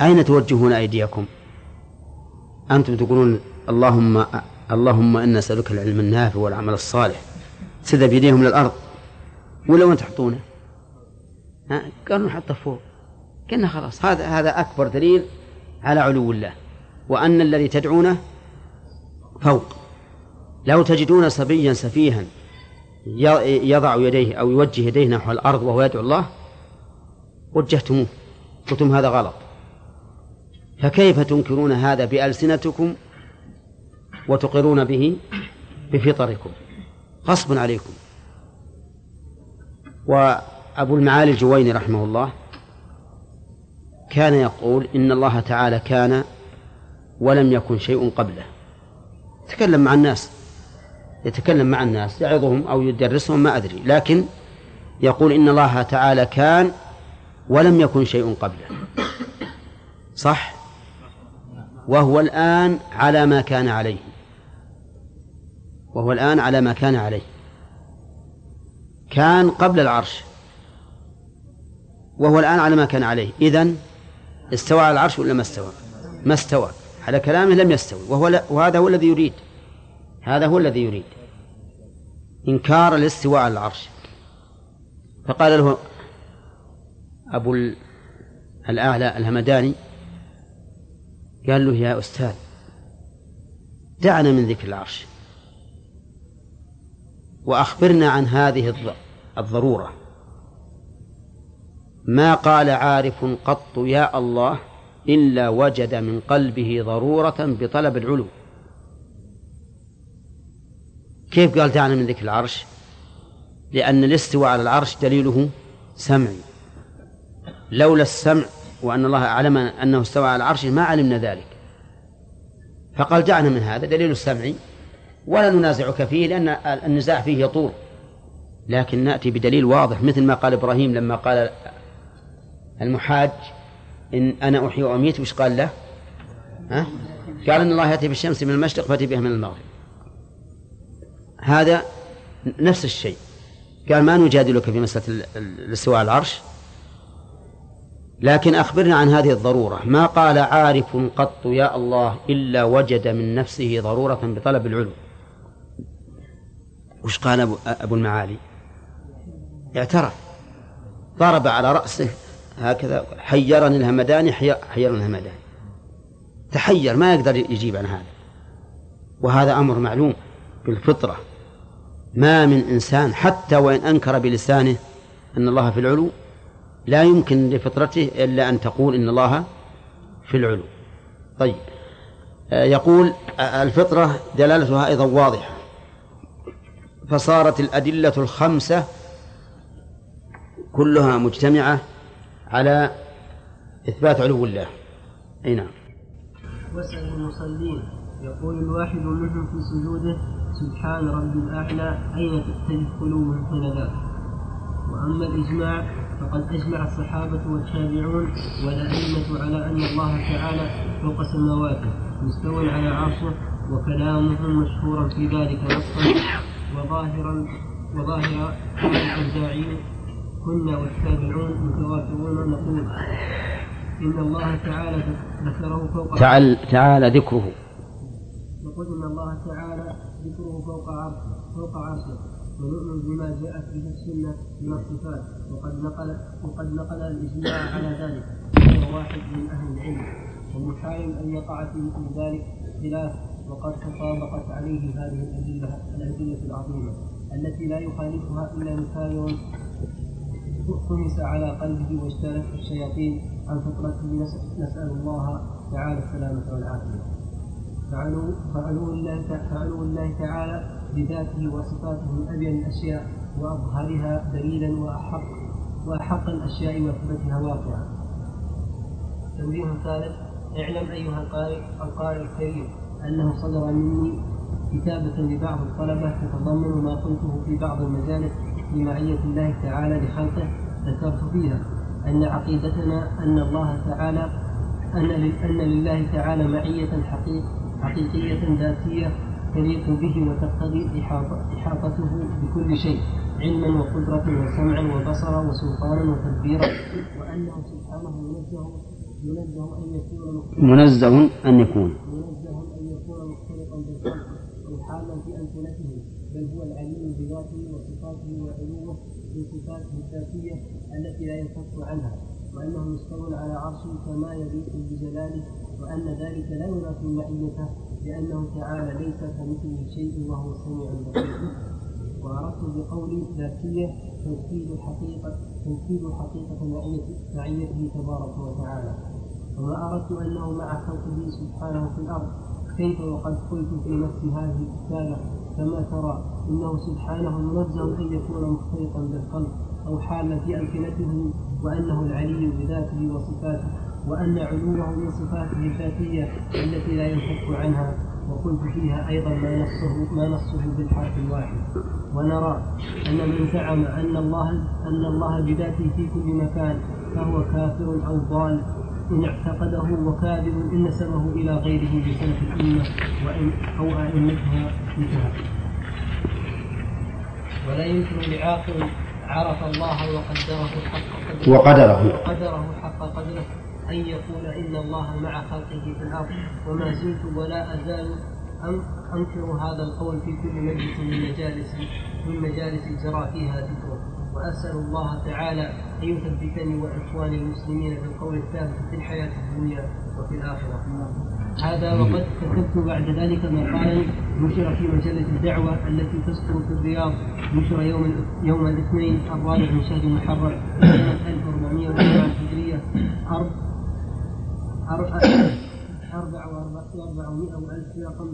[SPEAKER 1] أين توجهون أيديكم أنتم تقولون اللهم اللهم إنا نسألك العلم النافع والعمل الصالح سدب يديهم للأرض ولا وين تحطونه ها؟ قالوا نحطه فوق قلنا خلاص هذا هذا أكبر دليل على علو الله وأن الذي تدعونه فوق لو تجدون صبيا سفيها يضع يديه أو يوجه يديه نحو الأرض وهو يدعو الله وجهتموه قلتم هذا غلط فكيف تنكرون هذا بألسنتكم وتقرون به بفطركم غصبا عليكم وأبو المعالي الجويني رحمه الله كان يقول إن الله تعالى كان ولم يكن شيء قبله تكلم مع الناس يتكلم مع الناس يعظهم أو يدرسهم ما أدري لكن يقول إن الله تعالى كان ولم يكن شيء قبله صح وهو الآن على ما كان عليه وهو الآن على ما كان عليه كان قبل العرش وهو الآن على ما كان عليه إذن استوى على العرش ولا ما استوى ما استوى على كلامه لم يستوي وهو وهذا هو الذي يريد هذا هو الذي يريد إنكار الاستواء على العرش فقال له أبو الأعلى الهمداني قال له يا أستاذ دعنا من ذكر العرش وأخبرنا عن هذه الضرورة ما قال عارف قط يا الله إلا وجد من قلبه ضرورة بطلب العلو كيف قال دعنا من ذكر العرش لأن الاستواء على العرش دليله سمعي لولا السمع وأن الله أعلم أنه استوى على العرش ما علمنا ذلك فقال دعنا من هذا دليل السمعي ولا ننازعك فيه لأن النزاع فيه يطول لكن نأتي بدليل واضح مثل ما قال إبراهيم لما قال المحاج إن أنا أحيي وأميت وش قال له؟ ها؟ قال إن الله يأتي بالشمس من المشرق فأتي بها من المغرب هذا نفس الشيء قال ما نجادلك في مسألة الاستواء على العرش لكن أخبرنا عن هذه الضرورة ما قال عارف قط يا الله إلا وجد من نفسه ضرورة بطلب العلو وش قال أبو, أبو المعالي اعترف ضرب على رأسه هكذا حيرني الهمداني حيرني الهمداني تحير ما يقدر يجيب عن هذا وهذا أمر معلوم بالفطرة ما من إنسان حتى وإن أنكر بلسانه أن الله في العلو لا يمكن لفطرته إلا أن تقول إن الله في العلو طيب آه، يقول آه، الفطرة دلالتها أيضا واضحة فصارت الأدلة الخمسة كلها مجتمعة على إثبات علو الله أي نعم
[SPEAKER 3] واسأل المصلين يقول الواحد منهم في سجوده سبحان رب الأعلى أين تدخل من حين وأما الإجماع فقد أجمع الصحابة والتابعون والأئمة على أن الله تعالى فوق سماواته مستوى على عرشه وكلامهم مشهورا في ذلك نصا وظاهرا وظاهر الأوزاعي كنا والتابعون متوافقون نقول إن الله تعالى
[SPEAKER 1] ذكره
[SPEAKER 3] فوق تعال
[SPEAKER 1] تعالى ذكره
[SPEAKER 3] نقول إن الله تعالى ذكره فوق عرشه فوق عرشه ونؤمن بما جاءت به السنة من الصفات وقد نقل وقد نقل الإجماع على ذلك وهو واحد من أهل العلم ومحال أن يقع في مثل ذلك خلاف وقد تطابقت عليه هذه الأدلة الأدلة العظيمة التي لا يخالفها إلا مثال طمس على قلبه واجتالته الشياطين عن فطرته نسأل الله تعالى السلامة والعافية فعلو فعلو الله فعلو الله تعالى بذاته وصفاته من أبين الأشياء وأظهرها دليلا وأحق وأحق الأشياء وأثبتها واقعا. تنبيه ثالث اعلم أيها القارئ القارئ الكريم أنه صدر مني كتابة لبعض الطلبة تتضمن ما قلته في بعض المجالس لمعية الله تعالى لخلقه ذكرت فيها أن عقيدتنا أن الله تعالى أن, أن لله تعالى معية حقيقية حقيقية ذاتية تليق به وتقتضي إحاطته بكل شيء علما وقدرة وسمعا وبصرا وسلطانا وتدبيرا وأنه سبحانه منزه منزه أن يكون منزه أن يكون
[SPEAKER 1] منزه أن يكون
[SPEAKER 3] مختلطا بالخلق أو حالا في أمثلته بل هو العليم بذاته وصفاته وعلومه من صفاته الذاتية التي لا ينفك عنها وأنه مستوى على عرشه كما يليق بجلاله وأن ذلك لا ينافي المعية لأنه تعالى ليس كمثله شيء وهو السميع البصير وأردت بقولي ذاتية تنفيذ حقيقة تنفيذ حقيقة معيته تبارك وتعالى وما أردت أنه مع خلقه سبحانه في الأرض كيف وقد قلت في نفس هذه الرسالة كما ترى إنه سبحانه منزه أن يكون مختلطا بالخلق أو حالا في ألسنتهم وأنه العلي بذاته وصفاته وأن علومه من صفاته الذاتية التي لا ينفك عنها وقلت فيها أيضا ما نصه ما نصه بالحرف الواحد ونرى أن من زعم أن الله أن الله بذاته في كل مكان فهو كافر أو ضال إن اعتقده وكاذب إن نسبه إلى غيره بسلف الأمة وإن أو أئمتها انتهى ولا يمكن لعاقل عرف الله وقدره
[SPEAKER 1] حق قدره وقدره
[SPEAKER 3] وقدره حق قدره أن يقول إن الله مع خلقه في الأرض وما زلت ولا أزال أنكر هذا القول في كل مجلس من مجالس من مجالس جرى فيها ذكره وأسأل الله تعالى أن يثبتني وإخواني المسلمين في القول الثابت في الحياة الدنيا وفي الآخرة هذا وقد كتبت بعد ذلك مقالا نشر في مجلة الدعوة التي تسكن في الرياض نشر يوم يوم الاثنين الرابع من شهر محرم سنة 1407 هجرية أرض أربع وأربعمائة وألف رقم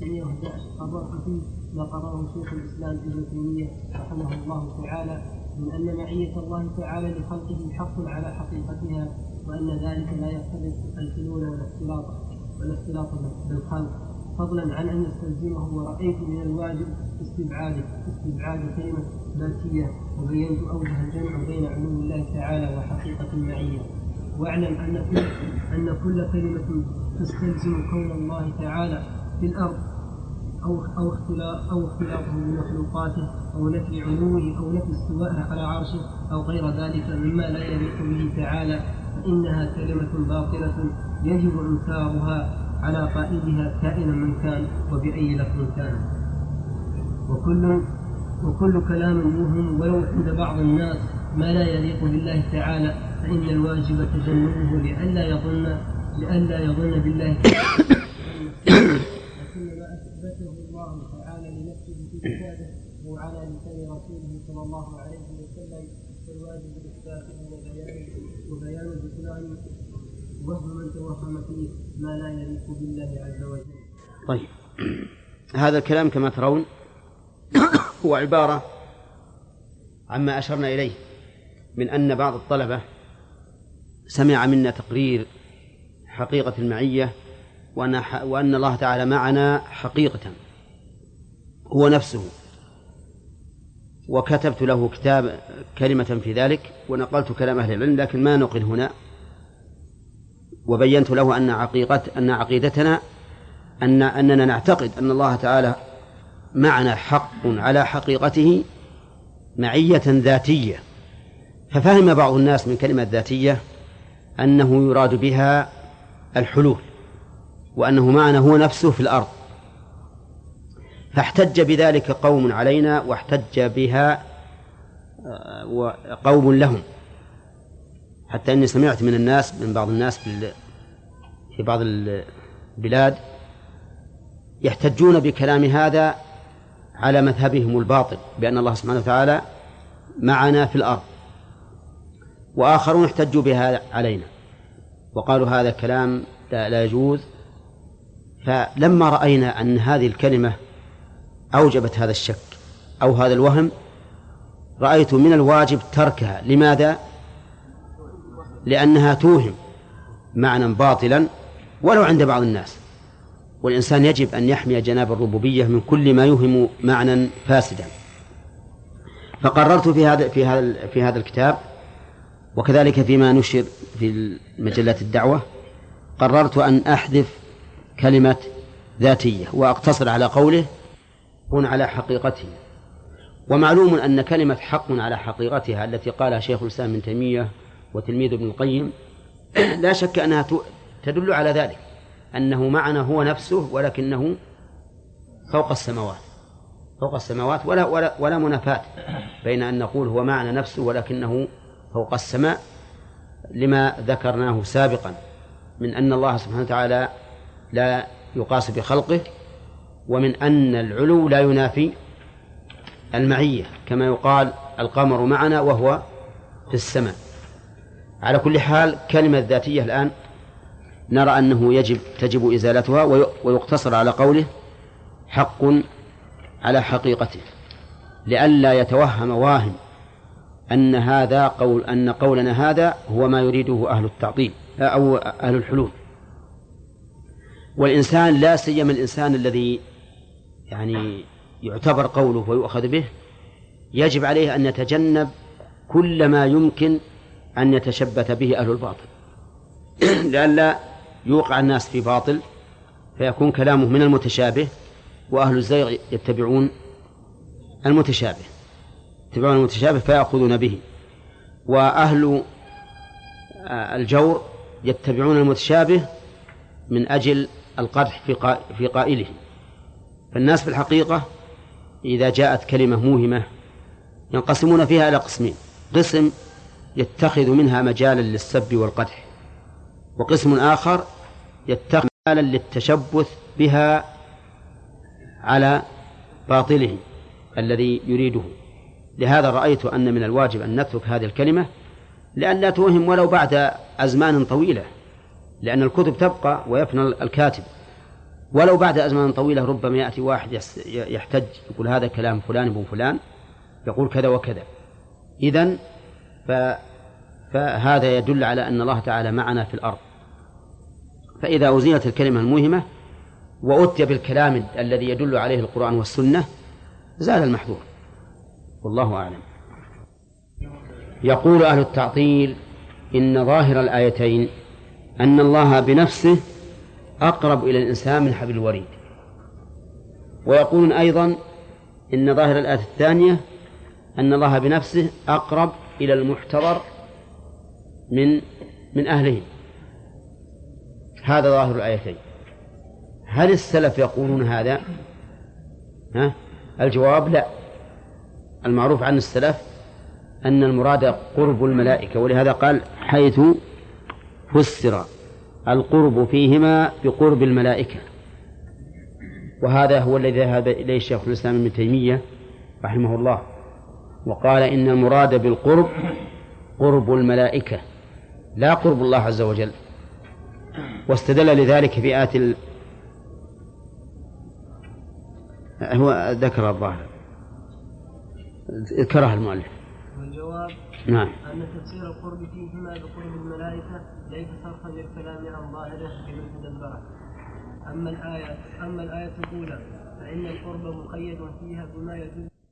[SPEAKER 3] 911 خبر فيه ما قرأه شيخ الإسلام ابن تيمية رحمه الله تعالى من أن معية الله تعالى لخلقه حق على حقيقتها وأن ذلك لا يختلف الفنون والاختلاط والاختلاط بالخلق فضلا عن أن يستلزمه ورأيت من الواجب استبعاد استبعاد كلمة ذاتية وبينت أوجه الجمع بين علوم الله تعالى وحقيقة المعية واعلم أن كل أن كل كلمة تستلزم قول الله تعالى في الأرض أو أو اختلاف أو اختلافه بمخلوقاته أو نفي علوه أو نفي استوائه على عرشه أو غير ذلك مما لا يليق به تعالى فإنها كلمة باطلة يجب إنكارها على قائدها كائنا من كان وبأي لفظ كان وكل وكل كلام يوهم ولو عند بعض الناس ما لا يليق بالله تعالى فإن الواجب تجنبه لئلا يظن لئلا يظن بالله تعالى لكن ما أثبته الله تعالى لنفسه في كتابه وعلى لسان رسوله صلى الله عليه وسلم فالواجب إثباته وبيانه وبيان بكلام وهو من توهم فيه ما لا يليق بالله عز وجل. طيب
[SPEAKER 1] هذا الكلام كما ترون هو
[SPEAKER 3] عبارة
[SPEAKER 1] عما أشرنا إليه من أن بعض الطلبة سمع منا تقرير حقيقة المعية وأن, وأن الله تعالى معنا حقيقة هو نفسه وكتبت له كتاب كلمة في ذلك ونقلت كلام أهل العلم لكن ما نقل هنا وبينت له أن عقيقة أن عقيدتنا أن أننا نعتقد أن الله تعالى معنا حق على حقيقته معية ذاتية ففهم بعض الناس من كلمة ذاتية أنه يراد بها الحلول وأنه معنى هو نفسه في الأرض فاحتج بذلك قوم علينا واحتج بها آه، قوم لهم حتى أني سمعت من الناس من بعض الناس في بعض البلاد يحتجون بكلام هذا على مذهبهم الباطل بأن الله سبحانه وتعالى معنا في الأرض وآخرون احتجوا بها علينا وقالوا هذا كلام لا يجوز فلما رأينا أن هذه الكلمة أوجبت هذا الشك أو هذا الوهم رأيت من الواجب تركها لماذا؟ لأنها توهم معنى باطلا ولو عند بعض الناس والإنسان يجب أن يحمي جناب الربوبية من كل ما يوهم معنى فاسدا فقررت في هذا في هذا في هذا الكتاب وكذلك فيما نشر في مجلة الدعوة قررت أن أحذف كلمة ذاتية وأقتصر على قوله حق على حقيقته ومعلوم أن كلمة حق على حقيقتها التي قالها شيخ الإسلام ابن تيمية وتلميذ ابن القيم (clears throat) لا شك أنها تدل على ذلك أنه معنى هو نفسه ولكنه فوق السماوات فوق السماوات ولا ولا, ولا منافاة بين أن نقول هو معنى نفسه ولكنه فوق السماء لما ذكرناه سابقا من أن الله سبحانه وتعالى لا يقاس بخلقه ومن أن العلو لا ينافي المعية كما يقال القمر معنا وهو في السماء على كل حال كلمة ذاتية الآن نرى أنه يجب تجب إزالتها ويقتصر على قوله حق على حقيقته لئلا يتوهم واهم أن هذا قول أن قولنا هذا هو ما يريده أهل التعطيل آه، أو أهل الحلول والإنسان لا سيما الإنسان الذي يعني يعتبر قوله ويؤخذ به يجب عليه أن يتجنب كل ما يمكن أن يتشبث به أهل الباطل (clears throat) لئلا يوقع الناس في باطل فيكون كلامه من المتشابه وأهل الزيغ يتبعون المتشابه اتباع المتشابه فيأخذون به وأهل آه، الجور يتبعون المتشابه من أجل القدح في قائله فالناس في الحقيقة إذا جاءت كلمة موهمة ينقسمون فيها إلى قسمين قسم يتخذ منها مجالا للسب والقدح وقسم آخر يتخذ مجالا للتشبث بها على باطله الذي يريده لهذا رأيت أن من الواجب أن نترك هذه الكلمة لا توهم ولو بعد أزمان طويلة لأن الكتب تبقى ويفنى الكاتب ولو بعد أزمان طويلة ربما يأتي واحد يحتج يقول هذا كلام فلان ابن فلان يقول كذا وكذا إذا ف فهذا يدل على أن الله تعالى معنا في الأرض فإذا أزيلت الكلمة المهمة وأتي بالكلام الذي يدل عليه القرآن والسنة زال المحظور والله أعلم يقول أهل التعطيل إن ظاهر الآيتين أن الله بنفسه أقرب إلى الإنسان من حبل الوريد ويقولون أيضا إن ظاهر الآية الثانية أن الله بنفسه أقرب إلى المحتضر من من أهله هذا ظاهر الآيتين هل السلف يقولون هذا؟ ها؟ الجواب لا المعروف عن السلف أن المراد قرب الملائكة ولهذا قال حيث فسر القرب فيهما بقرب الملائكة وهذا هو الذي ذهب إليه شيخ الإسلام ابن تيمية رحمه الله وقال إن المراد بالقرب قرب الملائكة لا قرب الله عز وجل واستدل لذلك بآت آية ال... هو ذكر الظاهر ذكرها المؤلف والجواب نعم
[SPEAKER 3] أن تفسير القرب فيهما بقرب الملائكة ليس صرفا للكلام عن ظاهره بمن تدبره أما الآية أما الآية الأولى فإن القرب مقيد فيها بما يجوز